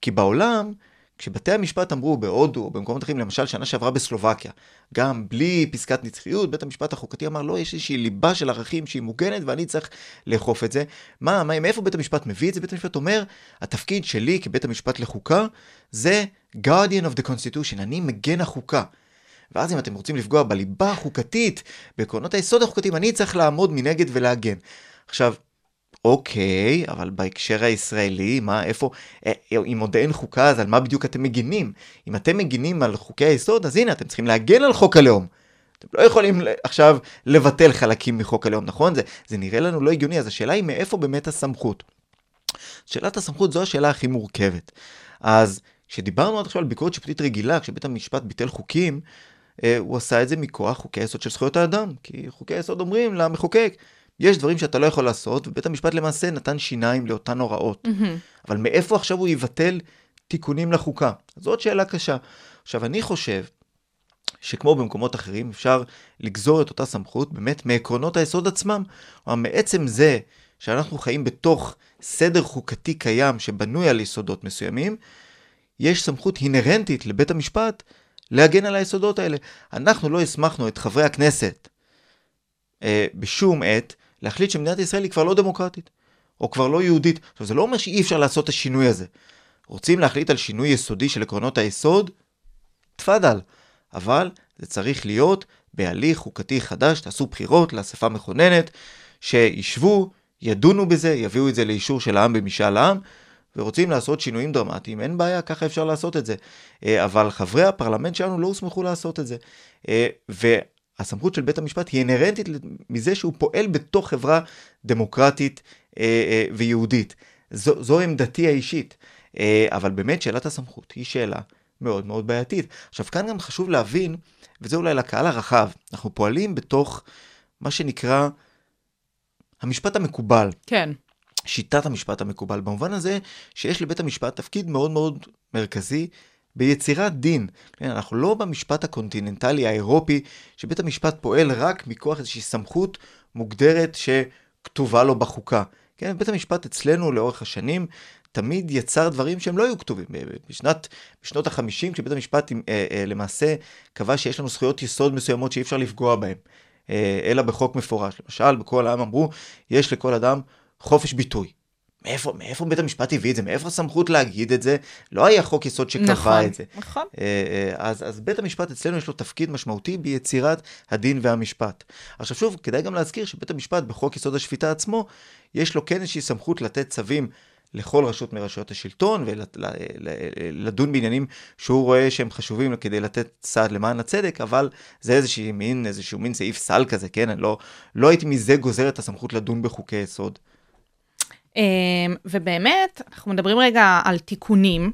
כי בעולם, כשבתי המשפט אמרו בהודו או במקומות אחרים, למשל שנה שעברה בסלובקיה, גם בלי פסקת נצחיות, בית המשפט החוקתי אמר, לא, יש איזושהי ליבה של ערכים שהיא מוגנת ואני צריך לאכוף את זה. מה, מה, מאיפה בית המשפט מביא את זה? בית המשפט אומר, התפקיד שלי כבית המשפט לחוקה זה guardian of the constitution, אני מגן החוקה. ואז אם אתם רוצים לפגוע בליבה החוקתית, בעקרונות היסוד החוקתיים, אני צריך לעמוד מנגד ולהגן. עכשיו, אוקיי, אבל בהקשר הישראלי, מה, איפה, אה, אם עוד אין חוקה, אז על מה בדיוק אתם מגינים? אם אתם מגינים על חוקי היסוד, אז הנה, אתם צריכים להגן על חוק הלאום. אתם לא יכולים עכשיו לבטל חלקים מחוק הלאום, נכון? זה, זה נראה לנו לא הגיוני, אז השאלה היא מאיפה באמת הסמכות. שאלת הסמכות זו השאלה הכי מורכבת. אז כשדיברנו עד עכשיו על ביקורת שיפוטית רגילה, כשבית המשפט ביטל חוקים, אה, הוא עשה את זה מכוח חוקי היסוד של זכויות האדם. כי חוקי היסוד אומרים למחוקק, יש דברים שאתה לא יכול לעשות, ובית המשפט למעשה נתן שיניים לאותן הוראות. Mm-hmm. אבל מאיפה עכשיו הוא יבטל תיקונים לחוקה? זאת שאלה קשה. עכשיו, אני חושב שכמו במקומות אחרים, אפשר לגזור את אותה סמכות באמת מעקרונות היסוד עצמם. כלומר, מעצם זה שאנחנו חיים בתוך סדר חוקתי קיים שבנוי על יסודות מסוימים, יש סמכות אינהרנטית לבית המשפט להגן על היסודות האלה. אנחנו לא הסמכנו את חברי הכנסת אה, בשום עת להחליט שמדינת ישראל היא כבר לא דמוקרטית, או כבר לא יהודית. עכשיו, זה לא אומר שאי אפשר לעשות את השינוי הזה. רוצים להחליט על שינוי יסודי של עקרונות היסוד? תפאדל. אבל זה צריך להיות בהליך חוקתי חדש, תעשו בחירות לאספה מכוננת, שישבו, ידונו בזה, יביאו את זה לאישור של העם במשאל העם, ורוצים לעשות שינויים דרמטיים, אין בעיה, ככה אפשר לעשות את זה. אה, אבל חברי הפרלמנט שלנו לא הוסמכו לעשות את זה. הסמכות של בית המשפט היא אינהרנטית מזה שהוא פועל בתוך חברה דמוקרטית אה, אה, ויהודית. זו, זו עמדתי האישית. אה, אבל באמת שאלת הסמכות היא שאלה מאוד מאוד בעייתית. עכשיו כאן גם חשוב להבין, וזה אולי לקהל הרחב, אנחנו פועלים בתוך מה שנקרא המשפט המקובל. כן. שיטת המשפט המקובל, במובן הזה שיש לבית המשפט תפקיד מאוד מאוד מרכזי ביצירת דין. כן, אנחנו לא במשפט הקונטיננטלי האירופי, שבית המשפט פועל רק מכוח איזושהי סמכות מוגדרת שכתובה לו בחוקה. כן, בית המשפט אצלנו לאורך השנים תמיד יצר דברים שהם לא היו כתובים. בשנת, בשנות החמישים, כשבית המשפט אה, אה, למעשה קבע שיש לנו זכויות יסוד מסוימות שאי אפשר לפגוע בהן, אה, אלא בחוק מפורש. למשל, בקול העם אמרו, יש לכל אדם חופש ביטוי. מאיפה, מאיפה בית המשפט הביא את זה? מאיפה הסמכות להגיד את זה? לא היה חוק יסוד שקבע נכון, את זה. נכון. אה, אז, אז בית המשפט אצלנו יש לו תפקיד משמעותי ביצירת הדין והמשפט. עכשיו שוב, כדאי גם להזכיר שבית המשפט בחוק יסוד השפיטה עצמו, יש לו כן איזושהי סמכות לתת צווים לכל רשות מרשויות השלטון ולדון בעניינים שהוא רואה שהם חשובים כדי לתת סעד למען הצדק, אבל זה איזשהו מין, איזשהו מין סעיף סל כזה, כן? אני לא, לא הייתי מזה גוזר את הסמכות לדון בחוקי יסוד. אמ, ובאמת, אנחנו מדברים רגע על תיקונים,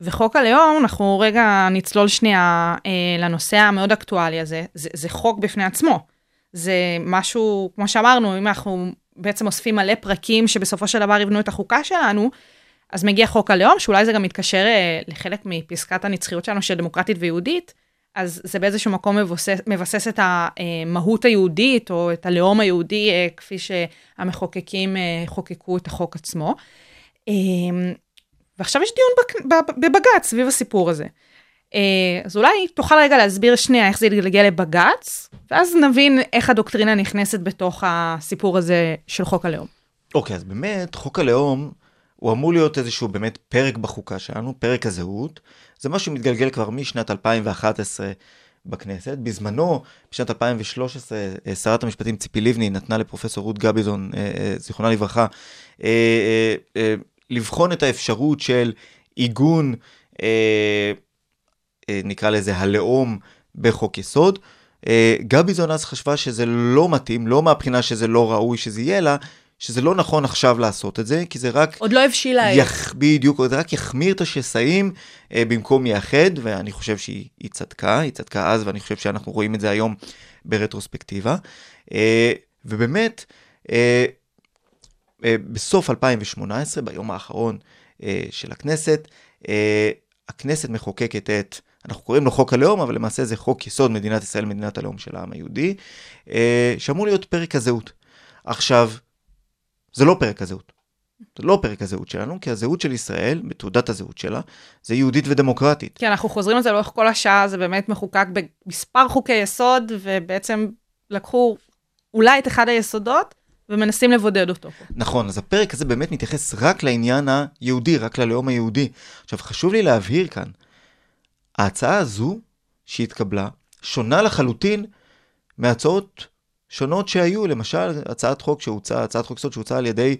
וחוק הלאום, אנחנו רגע נצלול שנייה אה, לנושא המאוד אקטואלי הזה. זה, זה חוק בפני עצמו. זה משהו, כמו שאמרנו, אם אנחנו בעצם אוספים מלא פרקים שבסופו של דבר יבנו את החוקה שלנו, אז מגיע חוק הלאום, שאולי זה גם מתקשר אה, לחלק מפסקת הנצחיות שלנו של דמוקרטית ויהודית, אז זה באיזשהו מקום מבוסס, מבסס את המהות היהודית, או את הלאום היהודי, אה, כפי שהמחוקקים אה, חוקקו את החוק עצמו. אה, ועכשיו יש דיון בבג"ץ סביב הסיפור הזה. אז אולי תוכל רגע להסביר שנייה איך זה יתגלגל לבג"ץ, ואז נבין איך הדוקטרינה נכנסת בתוך הסיפור הזה של חוק הלאום. אוקיי, אז באמת, חוק הלאום, הוא אמור להיות איזשהו באמת פרק בחוקה שלנו, פרק הזהות. זה משהו שמתגלגל כבר משנת 2011 בכנסת. בזמנו, בשנת 2013, אה, שרת המשפטים ציפי לבני נתנה לפרופסור רות גביזון, אה, אה, זיכרונה לברכה, לבחון את האפשרות של עיגון, נקרא לזה הלאום בחוק יסוד. גביזון אז חשבה שזה לא מתאים, לא מהבחינה שזה לא ראוי שזה יהיה, אלא שזה לא נכון עכשיו לעשות את זה, כי זה רק... עוד לא הבשילה. יח... בדיוק, זה רק יחמיר את השסעים אה, במקום יאחד, ואני חושב שהיא היא צדקה, היא צדקה אז, ואני חושב שאנחנו רואים את זה היום ברטרוספקטיבה. אה, ובאמת, אה, אה, בסוף 2018, ביום האחרון אה, של הכנסת, אה, הכנסת מחוקקת את, אנחנו קוראים לו חוק הלאום, אבל למעשה זה חוק יסוד מדינת ישראל, מדינת הלאום של העם היהודי, אה, שאמור להיות פרק הזהות. עכשיו, זה לא פרק הזהות. זה לא פרק הזהות שלנו, כי הזהות של ישראל, בתעודת הזהות שלה, זה יהודית ודמוקרטית. כי אנחנו חוזרים על זה לאורך כל השעה, זה באמת מחוקק במספר חוקי יסוד, ובעצם לקחו אולי את אחד היסודות, ומנסים לבודד אותו פה. נכון, אז הפרק הזה באמת מתייחס רק לעניין היהודי, רק ללאום היהודי. עכשיו, חשוב לי להבהיר כאן, ההצעה הזו שהתקבלה שונה לחלוטין מהצעות שונות שהיו, למשל, הצעת חוק שהוצעה, הצעת חוק יסוד שהוצעה על ידי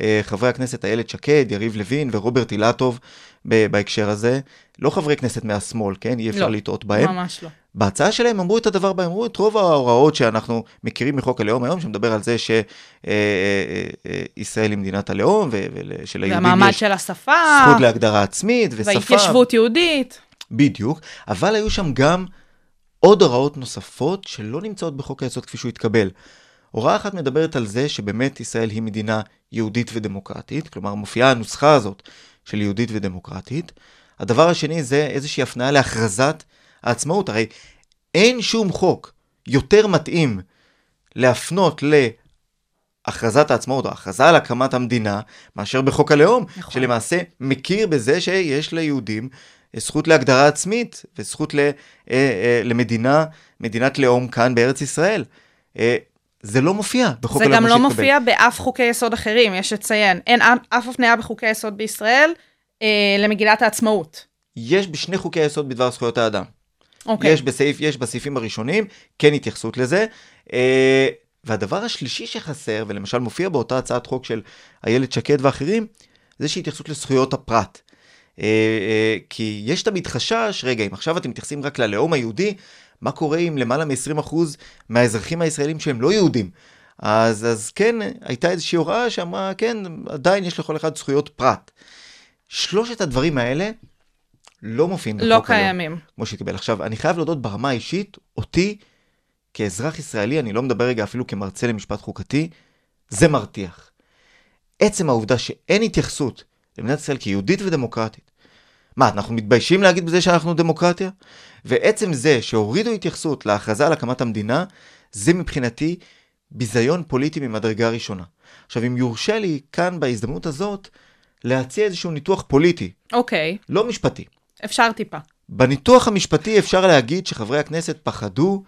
אה, חברי הכנסת איילת שקד, יריב לוין ורוברט אילטוב ב- בהקשר הזה. לא חברי כנסת מהשמאל, כן? אי אפשר לא, לטעות בהם. ממש לא. בהצעה שלהם אמרו את הדבר בהם, אמרו את רוב ההוראות שאנחנו מכירים מחוק הלאום היום, שמדבר על זה שישראל היא מדינת הלאום, ושליהודים והמעמד יש של השפה, זכות להגדרה עצמית ושפה. וההתיישבות יהודית. בדיוק, אבל היו שם גם עוד הוראות נוספות שלא נמצאות בחוק היסוד כפי שהוא התקבל. הוראה אחת מדברת על זה שבאמת ישראל היא מדינה יהודית ודמוקרטית, כלומר מופיעה הנוסחה הזאת של יהודית ודמוקרטית. הדבר השני זה איזושהי הפניה להכרזת העצמאות. הרי אין שום חוק יותר מתאים להפנות להכרזת העצמאות או הכרזה על הקמת המדינה מאשר בחוק הלאום, נכון. שלמעשה מכיר בזה שיש ליהודים זכות להגדרה עצמית וזכות ל, אה, אה, למדינה, מדינת לאום כאן בארץ ישראל. אה, זה לא מופיע בחוק זה הלאום גם לא שהתקבל. מופיע באף חוקי יסוד אחרים, יש לציין. אין אף- הפניה בחוקי יסוד בישראל אה, למגילת העצמאות. יש בשני חוקי היסוד בדבר זכויות האדם. אוקיי. יש בסעיף, יש בסעיפים הראשונים, כן התייחסות לזה. אה, והדבר השלישי שחסר, ולמשל מופיע באותה הצעת חוק של איילת שקד ואחרים, זה שהתייחסות לזכויות הפרט. אה, אה, כי יש תמיד חשש, רגע, אם עכשיו אתם מתייחסים רק ללאום היהודי, מה קורה עם למעלה מ-20% מהאזרחים הישראלים שהם לא יהודים? אז, אז כן, הייתה איזושהי הוראה שאמרה, כן, עדיין יש לכל אחד זכויות פרט. שלושת הדברים האלה לא מופיעים לא בחוק הלאום. קיימים. כמו שהתקבל. עכשיו, אני חייב להודות ברמה האישית, אותי, כאזרח ישראלי, אני לא מדבר רגע אפילו כמרצה למשפט חוקתי, זה מרתיח. עצם העובדה שאין התייחסות למדינת ישראל כיהודית ודמוקרטית. מה, אנחנו מתביישים להגיד בזה שאנחנו דמוקרטיה? ועצם זה שהורידו התייחסות להכרזה על הקמת המדינה, זה מבחינתי ביזיון פוליטי ממדרגה ראשונה. עכשיו, אם יורשה לי כאן בהזדמנות הזאת, להציע איזשהו ניתוח פוליטי, אוקיי, לא משפטי. אפשר טיפה. בניתוח המשפטי אפשר להגיד שחברי הכנסת פחדו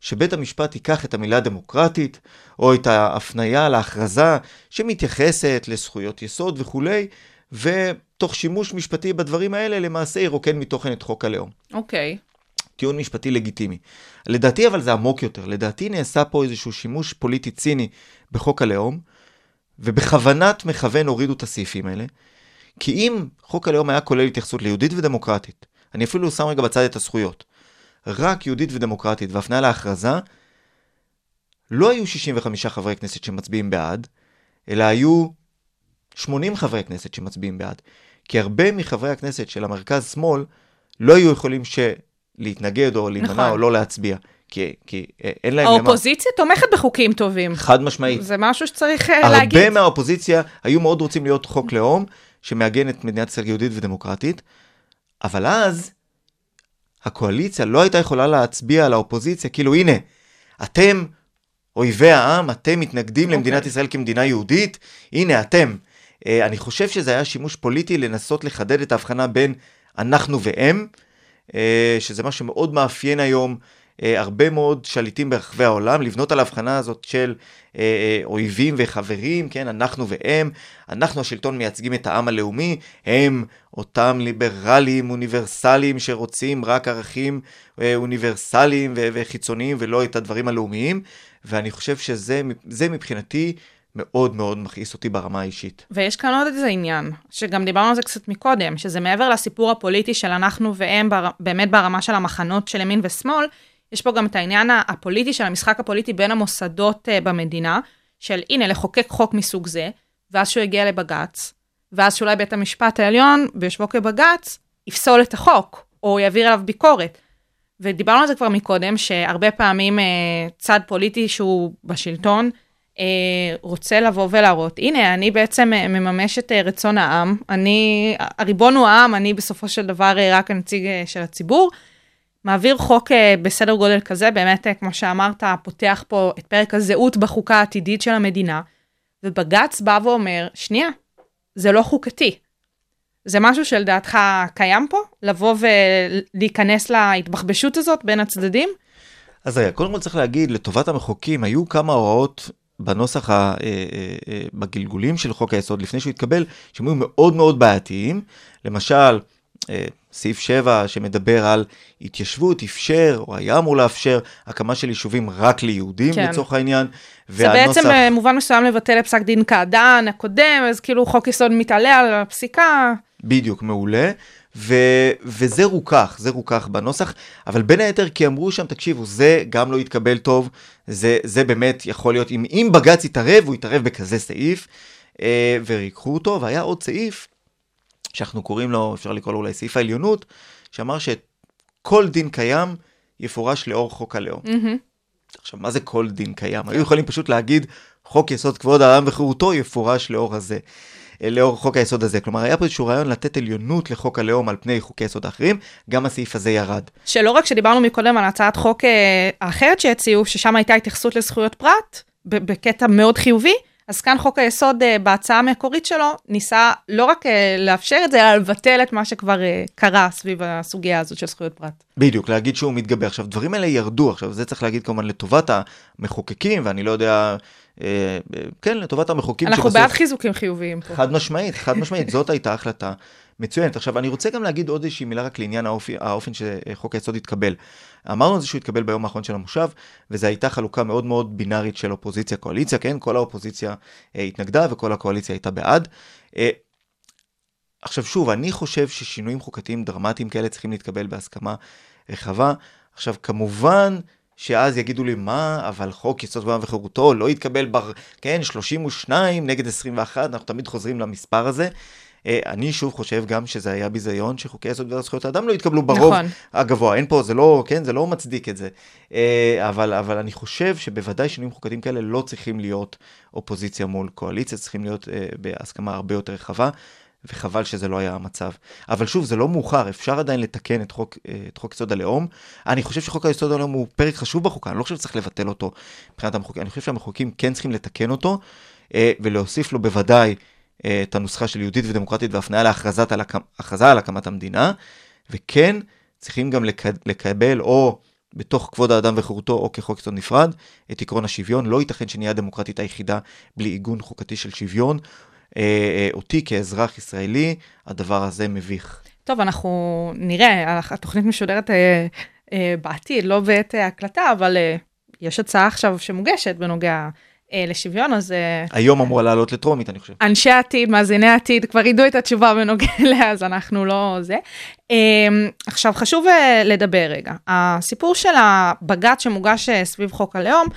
שבית המשפט ייקח את המילה דמוקרטית, או את ההפניה להכרזה שמתייחסת לזכויות יסוד וכולי, ותוך שימוש משפטי בדברים האלה, למעשה ירוקן מתוכן את חוק הלאום. אוקיי. טיעון משפטי לגיטימי. לדעתי אבל זה עמוק יותר. לדעתי נעשה פה איזשהו שימוש פוליטי ציני בחוק הלאום, ובכוונת מכוון הורידו את הסעיפים האלה. כי אם חוק הלאום היה כולל התייחסות ליהודית ודמוקרטית, אני אפילו שם רגע בצד את הזכויות, רק יהודית ודמוקרטית והפניה להכרזה, לא היו 65 חברי כנסת שמצביעים בעד, אלא היו 80 חברי כנסת שמצביעים בעד. כי הרבה מחברי הכנסת של המרכז-שמאל לא היו יכולים ש... להתנגד או להימנע נכון. או לא להצביע. כי, כי אה, אין להם למה. האופוזיציה תומכת בחוקים טובים. חד משמעית. זה משהו שצריך אה, להגיד. הרבה מהאופוזיציה היו מאוד רוצים להיות חוק לאום שמעגן את מדינת ישראל יהודית ודמוקרטית, אבל אז הקואליציה לא הייתה יכולה להצביע על האופוזיציה, כאילו הנה, אתם אויבי העם, אתם מתנגדים okay. למדינת ישראל כמדינה יהודית, הנה אתם. אה, אני חושב שזה היה שימוש פוליטי לנסות לחדד את ההבחנה בין אנחנו והם, אה, שזה מה שמאוד מאפיין היום אה, הרבה מאוד שליטים ברחבי העולם, לבנות על ההבחנה הזאת של אויבים וחברים, כן, אנחנו והם, אנחנו השלטון מייצגים את העם הלאומי, הם אותם ליברלים אוניברסליים שרוצים רק ערכים אוניברסליים וחיצוניים ולא את הדברים הלאומיים, ואני חושב שזה זה מבחינתי מאוד מאוד מכעיס אותי ברמה האישית. ויש כאן עוד איזה עניין, שגם דיברנו על זה קצת מקודם, שזה מעבר לסיפור הפוליטי של אנחנו והם, בר, באמת ברמה של המחנות של ימין ושמאל, יש פה גם את העניין הפוליטי של המשחק הפוליטי בין המוסדות uh, במדינה, של הנה, לחוקק חוק מסוג זה, ואז שהוא יגיע לבג"ץ, ואז שאולי בית המשפט העליון, ביושבו כבג"ץ, יפסול את החוק, או יעביר עליו ביקורת. ודיברנו על זה כבר מקודם, שהרבה פעמים uh, צד פוליטי שהוא בשלטון, אה, רוצה לבוא ולהראות, הנה, אני בעצם אה, מממש את אה, רצון העם, אני, הריבון הוא העם, אני בסופו של דבר אה, רק הנציג אה, של הציבור. מעביר חוק אה, בסדר גודל כזה, באמת, אה, כמו שאמרת, פותח פה את פרק הזהות בחוקה העתידית של המדינה, ובג"ץ בא ואומר, שנייה, זה לא חוקתי. זה משהו שלדעתך קיים פה? לבוא ולהיכנס להתבחבשות הזאת בין הצדדים? אז רגע, קודם כל צריך להגיד, לטובת המחוקקים, היו כמה הוראות בנוסח, ה, אה, אה, אה, בגלגולים של חוק היסוד לפני שהוא התקבל, שהם היו מאוד מאוד בעייתיים. למשל, סעיף 7 שמדבר על התיישבות, אפשר, או היה אמור לאפשר, הקמה של יישובים רק ליהודים כן. לצורך העניין. זה בעצם במובן מסוים לבטל את פסק דין קעדאן הקודם, אז כאילו חוק יסוד מתעלה על הפסיקה. בדיוק, מעולה. ו, וזה רוכך, זה רוכך בנוסח, אבל בין היתר כי אמרו שם, תקשיבו, זה גם לא יתקבל טוב, זה, זה באמת יכול להיות, אם, אם בג"ץ יתערב, הוא יתערב בכזה סעיף, אה, וריככו אותו, והיה עוד סעיף, שאנחנו קוראים לו, אפשר לקרוא לו אולי סעיף העליונות, שאמר שכל דין קיים יפורש לאור חוק הלאום. Mm-hmm. עכשיו, מה זה כל דין קיים? היו יכולים פשוט להגיד, חוק יסוד כבוד האדם וחירותו יפורש לאור הזה. לאור חוק היסוד הזה. כלומר, היה פה איזשהו רעיון לתת עליונות לחוק הלאום על פני חוקי יסוד האחרים, גם הסעיף הזה ירד. שלא רק שדיברנו מקודם על הצעת חוק אה, האחרת שהציעו, ששם הייתה התייחסות לזכויות פרט, בקטע מאוד חיובי, אז כאן חוק היסוד אה, בהצעה המקורית שלו, ניסה לא רק אה, לאפשר את זה, אלא לבטל את מה שכבר קרה סביב הסוגיה הזאת של זכויות פרט. בדיוק, להגיד שהוא מתגבר. עכשיו, דברים האלה ירדו, עכשיו, זה צריך להגיד כמובן לטובת המחוקקים, ואני לא יודע... כן, לטובת המחוקקים אנחנו שבסוף... בעד חיזוקים חיוביים פה. חד משמעית, חד משמעית, זאת הייתה החלטה מצוינת. עכשיו, אני רוצה גם להגיד עוד איזושהי מילה רק לעניין האופי, האופן שחוק היסוד התקבל. אמרנו על זה שהוא התקבל ביום האחרון של המושב, וזו הייתה חלוקה מאוד מאוד בינארית של אופוזיציה-קואליציה, כן? כל האופוזיציה אה, התנגדה וכל הקואליציה הייתה בעד. אה, עכשיו שוב, אני חושב ששינויים חוקתיים דרמטיים כאלה צריכים להתקבל בהסכמה רחבה. עכשיו, כמובן, שאז יגידו לי, מה, אבל חוק יסוד כבוד וחירותו לא יתקבל, בר, כן, 32 נגד 21, אנחנו תמיד חוזרים למספר הזה. אני שוב חושב גם שזה היה ביזיון שחוקי יסוד וזכויות האדם לא יתקבלו ברוב נכון. הגבוה. אין פה, זה לא, כן, זה לא מצדיק את זה. אבל, אבל אני חושב שבוודאי שינויים חוקתיים כאלה לא צריכים להיות אופוזיציה מול קואליציה, צריכים להיות בהסכמה הרבה יותר רחבה. וחבל שזה לא היה המצב. אבל שוב, זה לא מאוחר, אפשר עדיין לתקן את חוק, את חוק יסוד הלאום. אני חושב שחוק היסוד הלאום הוא פרק חשוב בחוקה, אני לא חושב שצריך לבטל אותו מבחינת המחוקקים, אני חושב שהמחוקקים כן צריכים לתקן אותו, ולהוסיף לו בוודאי את הנוסחה של יהודית ודמוקרטית והפניה להכרזה על, הקמת המדינה, וכן צריכים גם לקבל או בתוך כבוד האדם וחירותו או כחוק יסוד נפרד, את עקרון השוויון. לא ייתכן שנהיה הדמוקרטית היחידה בלי עיגון חוקתי של שוויון. אה, אה, אותי כאזרח ישראלי, הדבר הזה מביך. טוב, אנחנו נראה, התוכנית משודרת אה, אה, בעתיד, לא בעת הקלטה, אבל אה, יש הצעה עכשיו שמוגשת בנוגע אה, לשוויון, אז אה, היום אמורה לעלות לטרומית, אני חושב. אנשי העתיד, מאזיני העתיד, כבר ידעו את התשובה בנוגע (laughs) אליה, אז אנחנו לא זה. אה, עכשיו, חשוב אה, לדבר רגע. הסיפור של הבג"ץ שמוגש אה, סביב חוק הלאום, אה,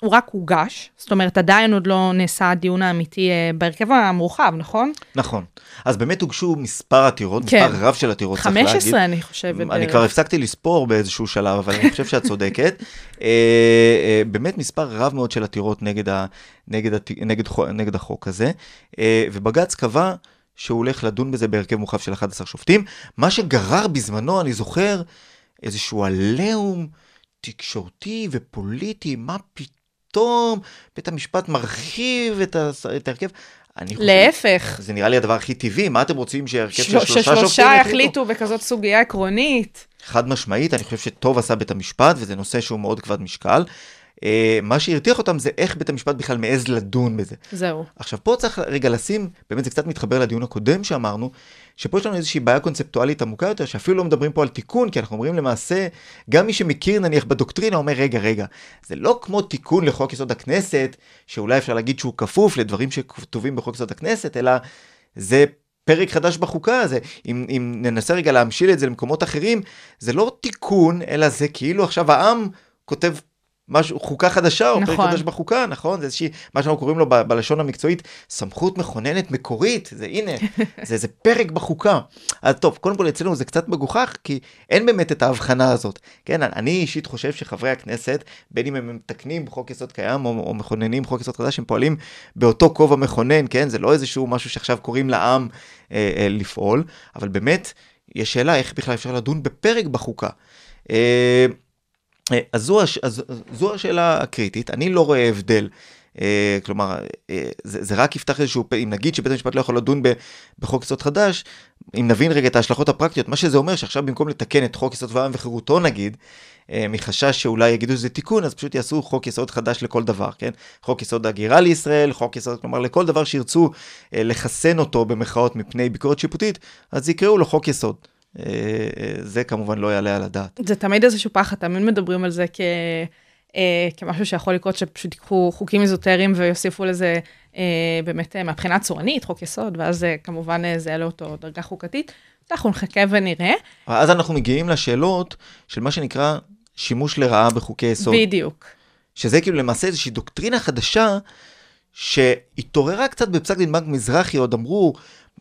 הוא רק הוגש, זאת אומרת, עדיין עוד לא נעשה הדיון האמיתי אה, בהרכב המורחב, נכון? נכון. אז באמת הוגשו מספר עתירות, כן. מספר רב של עתירות, צריך להגיד. 15, אני חושבת. אני בערך. כבר הפסקתי לספור באיזשהו שלב, אבל אני חושב שאת צודקת. (laughs) אה, אה, באמת מספר רב מאוד של עתירות נגד, ה, נגד, הת- נגד, נגד החוק הזה, אה, ובג"ץ קבע שהוא הולך לדון בזה בהרכב מורחב של 11 שופטים, מה שגרר בזמנו, אני זוכר, איזשהו עליהום תקשורתי ופוליטי, מה פתאום בית המשפט מרחיב את, הס- את ההרכב. אני חושב- להפך. זה נראה לי הדבר הכי טבעי, מה אתם רוצים שהרכב של של- שלושה ששלושה שופטים יחליטו בכזאת סוגיה עקרונית. חד משמעית, אני חושב שטוב עשה בית המשפט, וזה נושא שהוא מאוד כבד משקל. אה, מה שהרתיח אותם זה איך בית המשפט בכלל מעז לדון בזה. זהו. עכשיו, פה צריך רגע לשים, באמת זה קצת מתחבר לדיון הקודם שאמרנו, שפה יש לנו איזושהי בעיה קונספטואלית עמוקה יותר, שאפילו לא מדברים פה על תיקון, כי אנחנו אומרים למעשה, גם מי שמכיר נניח בדוקטרינה אומר, רגע, רגע, זה לא כמו תיקון לחוק יסוד הכנסת, שאולי אפשר להגיד שהוא כפוף לדברים שכתובים בחוק יסוד הכנסת, אלא זה פרק חדש בחוקה, זה, אם, אם ננסה רגע להמשיל את זה למקומות אחרים, זה לא תיקון, אלא זה כאילו עכשיו העם כותב משהו, חוקה חדשה, או פרק נכון. חדש בחוקה, נכון? זה איזושהי, מה שאנחנו קוראים לו ב- בלשון המקצועית, סמכות מכוננת מקורית, זה הנה, (laughs) זה איזה פרק בחוקה. אז טוב, קודם כל אצלנו זה קצת מגוחך, כי אין באמת את ההבחנה הזאת. כן, אני אישית חושב שחברי הכנסת, בין אם הם מתקנים חוק יסוד קיים, או, או מכוננים חוק יסוד חדש, הם פועלים באותו כובע מכונן, כן? זה לא איזשהו משהו שעכשיו קוראים לעם אה, אה, לפעול, אבל באמת, יש שאלה איך בכלל אפשר לדון בפרק בחוקה. אה, אז זו, הש... אז זו השאלה הקריטית, אני לא רואה הבדל. אה, כלומר, אה, זה, זה רק יפתח איזשהו, אם נגיד שבית המשפט לא יכול לדון ב, בחוק יסוד חדש, אם נבין רגע את ההשלכות הפרקטיות, מה שזה אומר שעכשיו במקום לתקן את חוק יסוד ועם וחירותו נגיד, אה, מחשש שאולי יגידו שזה תיקון, אז פשוט יעשו חוק יסוד חדש לכל דבר, כן? חוק יסוד הגירה לישראל, חוק יסוד, כלומר לכל דבר שירצו אה, לחסן אותו במחאות מפני ביקורת שיפוטית, אז יקראו לו חוק יסוד. אה, אה, זה כמובן לא יעלה על הדעת. זה תמיד איזשהו פחד, תמיד מדברים על זה כ... אה, כמשהו שיכול לקרות שפשוט ייקחו חוקים איזוטריים ויוסיפו לזה אה, באמת אה, מהבחינה הצורנית, חוק יסוד, ואז אה, כמובן אה, זה יעלה אותו דרגה חוקתית. אנחנו נחכה ונראה. אז אנחנו מגיעים לשאלות של מה שנקרא שימוש לרעה בחוקי יסוד. בדיוק. שזה כאילו למעשה איזושהי דוקטרינה חדשה שהתעוררה קצת בפסק דין בנק מזרחי, עוד אמרו,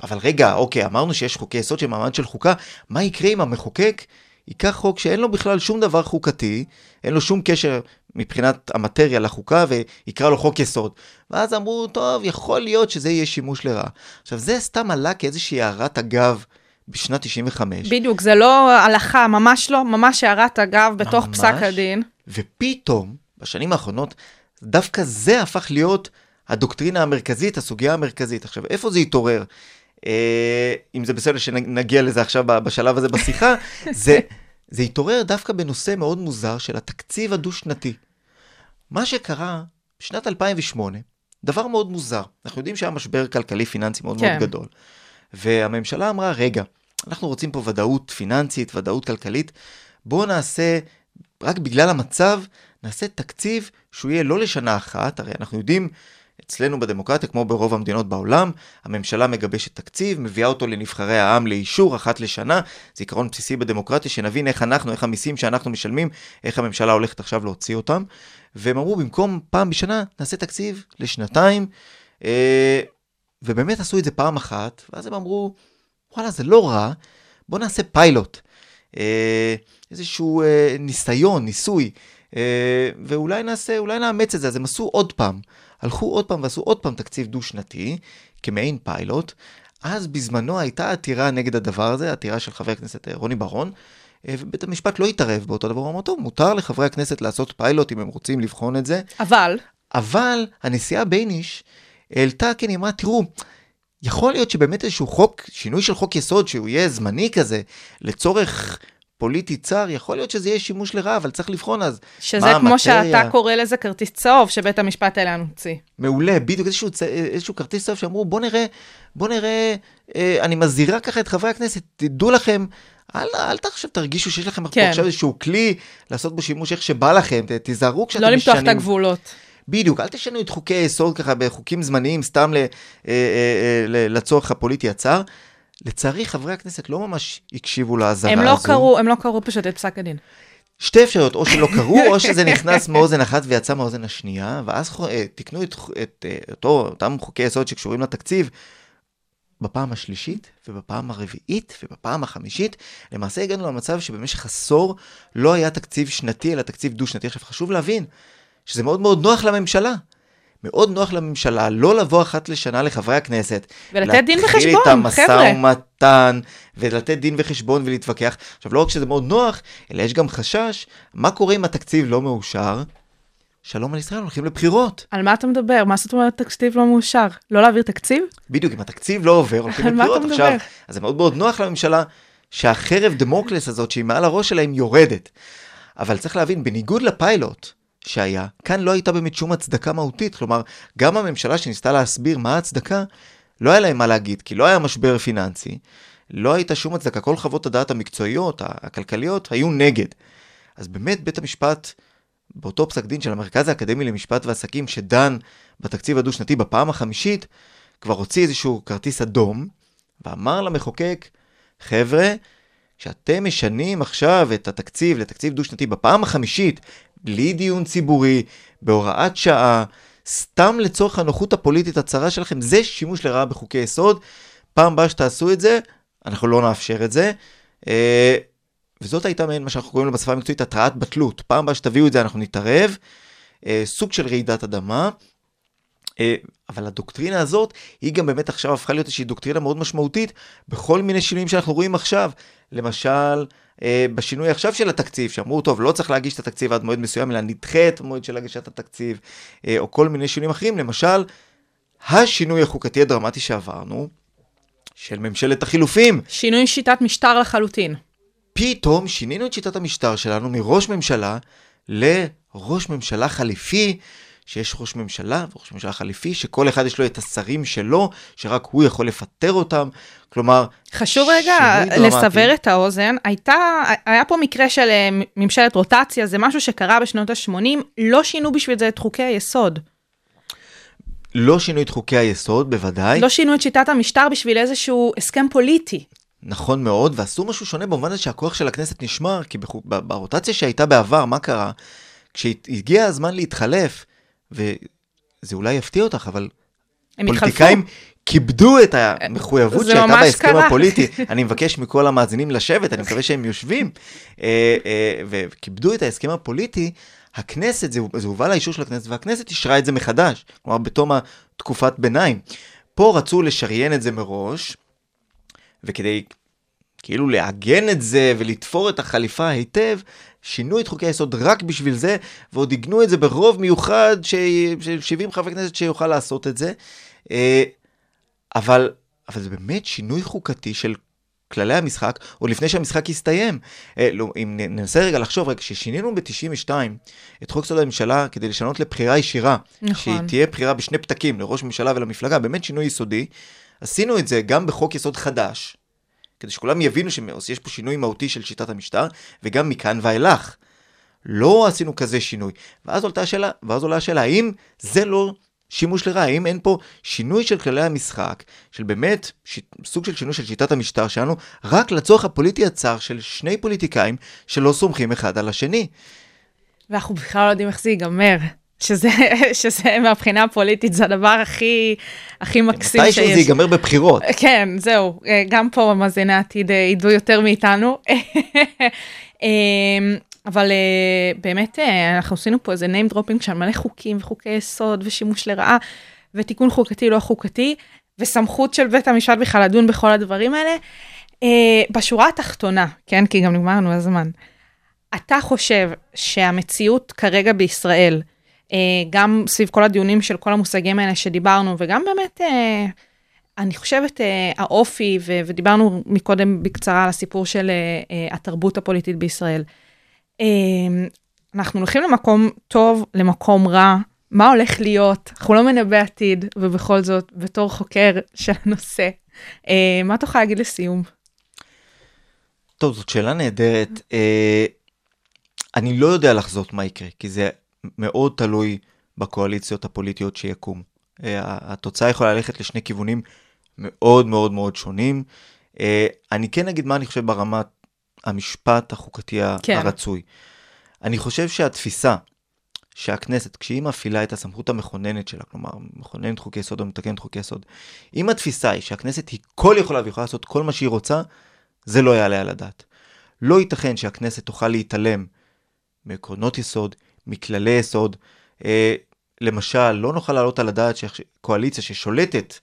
אבל רגע, אוקיי, אמרנו שיש חוקי יסוד של מעמד של חוקה, מה יקרה אם המחוקק ייקח חוק שאין לו בכלל שום דבר חוקתי, אין לו שום קשר מבחינת המטריה לחוקה, ויקרא לו חוק יסוד. ואז אמרו, טוב, יכול להיות שזה יהיה שימוש לרעה. עכשיו, זה סתם עלה כאיזושהי הערת אגב בשנת 95. בדיוק, זה לא הלכה, ממש לא, ממש הערת אגב בתוך ממש. פסק הדין. ופתאום, בשנים האחרונות, דווקא זה הפך להיות הדוקטרינה המרכזית, הסוגיה המרכזית. עכשיו, איפה זה התעורר? אה, אם זה בסדר שנגיע לזה עכשיו בשלב הזה בשיחה, (laughs) זה, זה התעורר דווקא בנושא מאוד מוזר של התקציב הדו-שנתי. מה שקרה בשנת 2008, דבר מאוד מוזר. אנחנו יודעים שהיה משבר כלכלי-פיננסי מאוד כן. מאוד גדול. והממשלה אמרה, רגע, אנחנו רוצים פה ודאות פיננסית, ודאות כלכלית, בואו נעשה, רק בגלל המצב, נעשה תקציב שהוא יהיה לא לשנה אחת, הרי אנחנו יודעים, אצלנו בדמוקרטיה, כמו ברוב המדינות בעולם, הממשלה מגבשת תקציב, מביאה אותו לנבחרי העם לאישור אחת לשנה, זה עיקרון בסיסי בדמוקרטיה, שנבין איך אנחנו, איך המיסים שאנחנו משלמים, איך הממשלה הולכת עכשיו להוציא אותם. והם אמרו, במקום פעם בשנה, נעשה תקציב לשנתיים, אה, ובאמת עשו את זה פעם אחת, ואז הם אמרו, וואלה, זה לא רע, בואו נעשה פיילוט. אה, איזשהו אה, ניסיון, ניסוי, ואולי נעשה, אולי נאמץ את זה. אז הם עשו עוד פעם, הלכו עוד פעם ועשו עוד פעם תקציב דו-שנתי, כמעין פיילוט. אז בזמנו הייתה עתירה נגד הדבר הזה, עתירה של חבר הכנסת אה, רוני ברון, אה, ובית המשפט לא התערב באותו דבר, הוא אמר, טוב, מותר לחברי הכנסת לעשות פיילוט אם הם רוצים לבחון את זה, אבל, אבל הנשיאה בייניש העלתה, כן, היא אמרה, תראו, יכול להיות שבאמת איזשהו חוק, שינוי של חוק יסוד, שהוא יהיה זמני כזה, לצורך פוליטי צר, יכול להיות שזה יהיה שימוש לרעה, אבל צריך לבחון אז. שזה מה כמו המטריה? שאתה קורא לזה כרטיס צהוב, שבית המשפט העליון הוציא. מעולה, בדיוק איזשהו, צ- איזשהו כרטיס צהוב שאמרו, בוא נראה, בוא נראה, אה, אני מזהירה ככה את חברי הכנסת, תדעו לכם, אל, אל עכשיו תרגישו שיש לכם כן. עכשיו איזשהו כלי לעשות בו שימוש איך שבא לכם, ת, תיזהרו כשאתם לא משנים. למתוח את הגבולות. בדיוק, אל תשנו את חוקי היסוד ככה בחוקים זמניים, סתם ל, אה, אה, אה, לצורך הפוליטי הצר. לצערי, חברי הכנסת לא ממש הקשיבו לאזהרה הם הזו. לא קראו, הם לא קראו פשוט את פסק הדין. שתי אפשרויות, או שלא קראו, או (laughs) שזה נכנס מאוזן אחת ויצא מאוזן השנייה, ואז אה, תיקנו את, את אה, אותו, אותם חוקי יסוד שקשורים לתקציב בפעם השלישית, ובפעם הרביעית, ובפעם החמישית. למעשה הגענו למצב שבמשך עשור לא היה תקציב שנתי, אלא תקציב דו-שנתי. עכשיו, חשוב להבין שזה מאוד מאוד נוח לממשלה. מאוד נוח לממשלה לא לבוא אחת לשנה לחברי הכנסת. ולתת דין להתחיל וחשבון, איתם חבר'ה. משא ומתן, ולתת דין וחשבון ולהתווכח. עכשיו, לא רק שזה מאוד נוח, אלא יש גם חשש, מה קורה אם התקציב לא מאושר? שלום על ישראל, הולכים לבחירות. על מה אתה מדבר? מה זאת אומרת תקציב לא מאושר? לא להעביר תקציב? בדיוק, אם התקציב לא עובר, הולכים (laughs) לבחירות. עכשיו? אז זה מאוד מאוד נוח לממשלה שהחרב דמוקלס הזאת, שהיא מעל הראש שלהם, יורדת. אבל צריך להבין, בניגוד לפיילוט שהיה, כאן לא הייתה באמת שום הצדקה מהותית. כלומר, גם הממשלה שניסתה להסביר מה ההצדקה, לא היה להם מה להגיד, כי לא היה משבר פיננסי, לא הייתה שום הצדקה. כל חוות הדעת המקצועיות, הכלכליות, היו נגד. אז באמת בית המשפט, באותו פסק דין של המרכז האקדמי למשפט ועסקים, שדן בתקציב הדו-שנתי בפעם החמישית, כבר הוציא איזשהו כרטיס אדום, ואמר למחוקק, חבר'ה, כשאתם משנים עכשיו את התקציב לתקציב דו-שנתי בפעם החמישית, בלי דיון ציבורי, בהוראת שעה, סתם לצורך הנוחות הפוליטית הצרה שלכם, זה שימוש לרעה בחוקי יסוד. פעם הבאה שתעשו את זה, אנחנו לא נאפשר את זה. אה, וזאת הייתה מעין מה שאנחנו קוראים לו בשפה המקצועית התרעת בטלות. פעם הבאה שתביאו את זה אנחנו נתערב. אה, סוג של רעידת אדמה. אה, אבל הדוקטרינה הזאת, היא גם באמת עכשיו הפכה להיות איזושהי דוקטרינה מאוד משמעותית בכל מיני שינויים שאנחנו רואים עכשיו. למשל, בשינוי עכשיו של התקציב, שאמרו, טוב, לא צריך להגיש את התקציב עד מועד מסוים, אלא נדחה את המועד של הגשת התקציב, אה, או כל מיני שינויים אחרים. למשל, השינוי החוקתי הדרמטי שעברנו, של ממשלת החילופים. שינוי שיטת משטר לחלוטין. פתאום שינינו את שיטת המשטר שלנו מראש ממשלה לראש ממשלה חליפי, שיש ראש ממשלה וראש ממשלה חליפי, שכל אחד יש לו את השרים שלו, שרק הוא יכול לפטר אותם. כלומר, חשוב רגע. לסבר את האוזן, הייתה, היה פה מקרה של אה, ממשלת רוטציה, זה משהו שקרה בשנות ה-80, לא שינו בשביל זה את חוקי היסוד. לא שינו את חוקי היסוד, בוודאי. לא שינו את שיטת המשטר בשביל איזשהו הסכם פוליטי. נכון מאוד, ועשו משהו שונה במובן הזה שהכוח של הכנסת נשמר, כי ברוטציה שהייתה בעבר, מה קרה? כשהגיע הזמן להתחלף, וזה אולי יפתיע אותך, אבל הם התחלפו. פוליטיקאים כיבדו את המחויבות שהייתה בהסכם קרה. הפוליטי. (laughs) אני מבקש מכל המאזינים לשבת, אני מקווה שהם יושבים, אה, אה, וכיבדו את ההסכם הפוליטי. הכנסת, זה, זה הובא לאישור של הכנסת, והכנסת אישרה את זה מחדש, כלומר בתום התקופת ביניים. פה רצו לשריין את זה מראש, וכדי כאילו לעגן את זה ולתפור את החליפה היטב, שינו את חוקי היסוד רק בשביל זה, ועוד עיגנו את זה ברוב מיוחד ש... של 70 חברי כנסת שיוכל לעשות את זה. אה, אבל, אבל זה באמת שינוי חוקתי של כללי המשחק, עוד לפני שהמשחק יסתיים. אה, לא, אם ננסה רגע לחשוב, רגע, כששינינו ב-92 את חוק יסוד הממשלה כדי לשנות לבחירה ישירה, נכון. שהיא תהיה בחירה בשני פתקים, לראש ממשלה ולמפלגה, באמת שינוי יסודי, עשינו את זה גם בחוק יסוד חדש, כדי שכולם יבינו שיש פה שינוי מהותי של שיטת המשטר, וגם מכאן ואילך. לא עשינו כזה שינוי. ואז עולתה השאלה, ואז עולה השאלה, האם זה לא שימוש לרעה? האם אין פה שינוי של כללי המשחק, של באמת ש... סוג של שינוי של שיטת המשטר שלנו, רק לצורך הפוליטי הצר של שני פוליטיקאים שלא סומכים אחד על השני? ואנחנו בכלל לא יודעים איך זה ייגמר. שזה, (laughs) שזה מהבחינה הפוליטית, זה הדבר הכי, הכי מקסים שיש. מתישהו זה ייגמר בבחירות. כן, זהו, אה, גם פה מאזיני העתיד אה, ידעו יותר מאיתנו. (laughs) אה, אבל אה, באמת, אנחנו עשינו פה איזה name dropping של מלא חוקים וחוקי יסוד ושימוש לרעה, ותיקון חוקתי לא חוקתי, וסמכות של בית המשפט בכלל לדון בכל הדברים האלה. בשורה התחתונה, כן, כי גם נגמר לנו הזמן, אתה חושב שהמציאות כרגע בישראל, גם סביב כל הדיונים של כל המושגים האלה שדיברנו, וגם באמת אה, אני חושבת, אה, האופי, ודיברנו מקודם בקצרה על הסיפור של אה, אה, התרבות הפוליטית בישראל. אה, אנחנו הולכים למקום טוב, למקום רע, מה הולך להיות? אנחנו לא מנבא עתיד, ובכל זאת, בתור חוקר של הנושא, אה, מה תוכל להגיד לסיום? טוב, זאת שאלה נהדרת. אה, אני לא יודע לחזות מה יקרה, כי זה מאוד תלוי בקואליציות הפוליטיות שיקום. אה, התוצאה יכולה ללכת לשני כיוונים מאוד מאוד מאוד שונים. אה, אני כן אגיד מה אני חושב ברמת המשפט החוקתי כן. הרצוי. אני חושב שהתפיסה שהכנסת, כשהיא מפעילה את הסמכות המכוננת שלה, כלומר, מכוננת חוקי יסוד או מתקנת חוקי יסוד, אם התפיסה היא שהכנסת היא כל יכולה ויכולה לעשות כל מה שהיא רוצה, זה לא יעלה על הדעת. לא ייתכן שהכנסת תוכל להתעלם מעקרונות יסוד, מכללי יסוד. אה, למשל, לא נוכל להעלות על הדעת שקואליציה ששולטת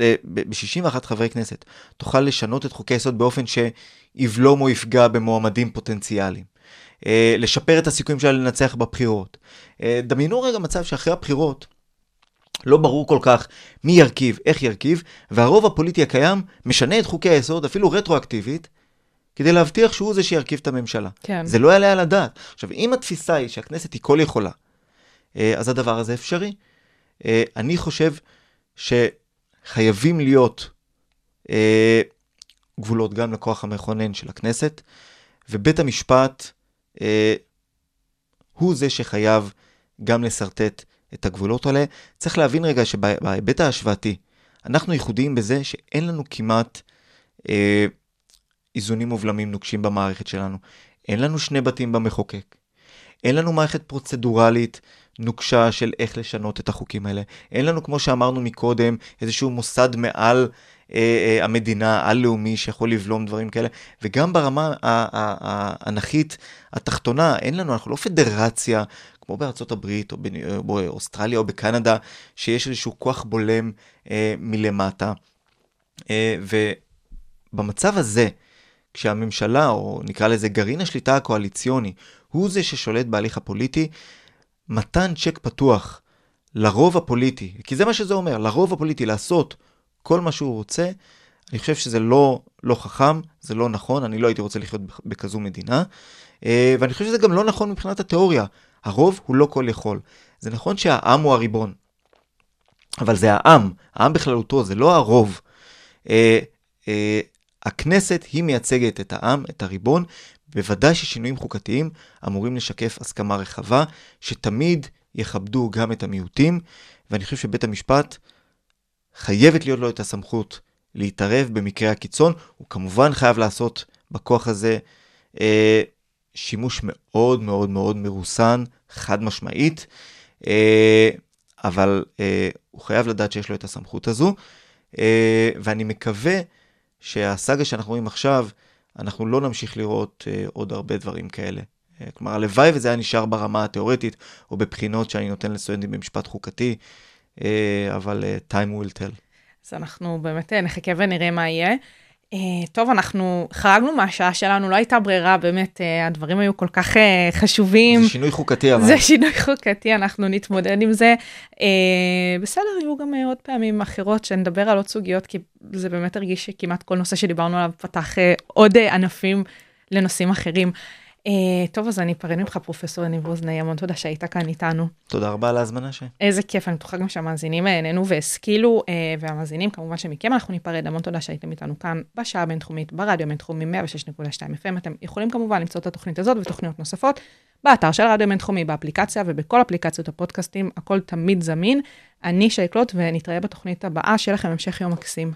אה, ב-61 חברי כנסת תוכל לשנות את חוקי היסוד באופן שיבלום או יפגע במועמדים פוטנציאליים. אה, לשפר את הסיכויים שלה לנצח בבחירות. אה, דמיינו רגע מצב שאחרי הבחירות לא ברור כל כך מי ירכיב, איך ירכיב, והרוב הפוליטי הקיים משנה את חוקי היסוד, אפילו רטרואקטיבית, כדי להבטיח שהוא זה שירכיב את הממשלה. כן. זה לא יעלה על הדעת. עכשיו, אם התפיסה היא שהכנסת היא כל יכולה, אה, אז הדבר הזה אפשרי. אה, אני חושב שחייבים להיות אה, גבולות גם לכוח המכונן של הכנסת, ובית המשפט הוא זה שחייב גם לשרטט את הגבולות האלה. צריך להבין רגע שבהיבט ההשוואתי, אנחנו ייחודיים בזה שאין לנו כמעט איזונים ובלמים נוקשים במערכת שלנו. אין לנו שני בתים במחוקק. אין לנו מערכת פרוצדורלית נוקשה של איך לשנות את החוקים האלה. אין לנו, כמו שאמרנו מקודם, איזשהו מוסד מעל אה, אה, המדינה, על-לאומי, שיכול לבלום דברים כאלה. וגם ברמה האנכית התחתונה, אין לנו, אנחנו לא פדרציה, כמו בארצות הברית, או באוסטרליה, או בקנדה, שיש איזשהו כוח בולם אה, מלמטה. אה, ובמצב הזה, כשהממשלה, או נקרא לזה גרעין השליטה הקואליציוני, הוא זה ששולט בהליך הפוליטי, מתן צ'ק פתוח לרוב הפוליטי, כי זה מה שזה אומר, לרוב הפוליטי לעשות כל מה שהוא רוצה, אני חושב שזה לא, לא חכם, זה לא נכון, אני לא הייתי רוצה לחיות בכזו מדינה, אה, ואני חושב שזה גם לא נכון מבחינת התיאוריה. הרוב הוא לא כל יכול. זה נכון שהעם הוא הריבון, אבל זה העם, העם בכללותו, זה לא הרוב. הכנסת היא מייצגת את העם, את הריבון, בוודאי ששינויים חוקתיים אמורים לשקף הסכמה רחבה, שתמיד יכבדו גם את המיעוטים, ואני חושב שבית המשפט חייבת להיות לו את הסמכות להתערב במקרה הקיצון, הוא כמובן חייב לעשות בכוח הזה אה, שימוש מאוד מאוד מאוד מרוסן, חד משמעית, אה, אבל אה, הוא חייב לדעת שיש לו את הסמכות הזו, אה, ואני מקווה שהסאגה שאנחנו רואים עכשיו, אנחנו לא נמשיך לראות uh, עוד הרבה דברים כאלה. Uh, כלומר, הלוואי וזה היה נשאר ברמה התיאורטית, או בבחינות שאני נותן לסטודנטים במשפט חוקתי, uh, אבל uh, time will tell. אז אנחנו באמת נחכה ונראה מה יהיה. Uh, טוב, אנחנו חרגנו מהשעה שלנו, לא הייתה ברירה, באמת, uh, הדברים היו כל כך uh, חשובים. זה שינוי חוקתי, אבל. זה שינוי חוקתי, אנחנו נתמודד עם זה. בסדר, יהיו גם עוד פעמים אחרות שנדבר על עוד סוגיות, כי זה באמת הרגיש שכמעט כל נושא שדיברנו עליו פתח עוד ענפים לנושאים אחרים. אה, טוב, אז אני אפרד ממך, פרופ' יניב רוזנאי, המון תודה שהיית כאן איתנו. תודה רבה על ההזמנה ש... איזה כיף, אני בטוחה גם שהמאזינים נהנו והשכילו, אה, והמאזינים, כמובן שמכם אנחנו ניפרד, המון תודה שהייתם איתנו כאן בשעה הבינתחומית, ברדיו הבינתחומי 106.2 FM. אתם יכולים כמובן למצוא את התוכנית הזאת ותוכניות נוספות באתר של הרדיו הבינתחומי, באפליקציה ובכל אפליקציות הפודקאסטים, הכל תמיד זמין. אני שייקלוט ונתראה בתוכנית הבאה, שיהיה לכם המשך יום מקסים.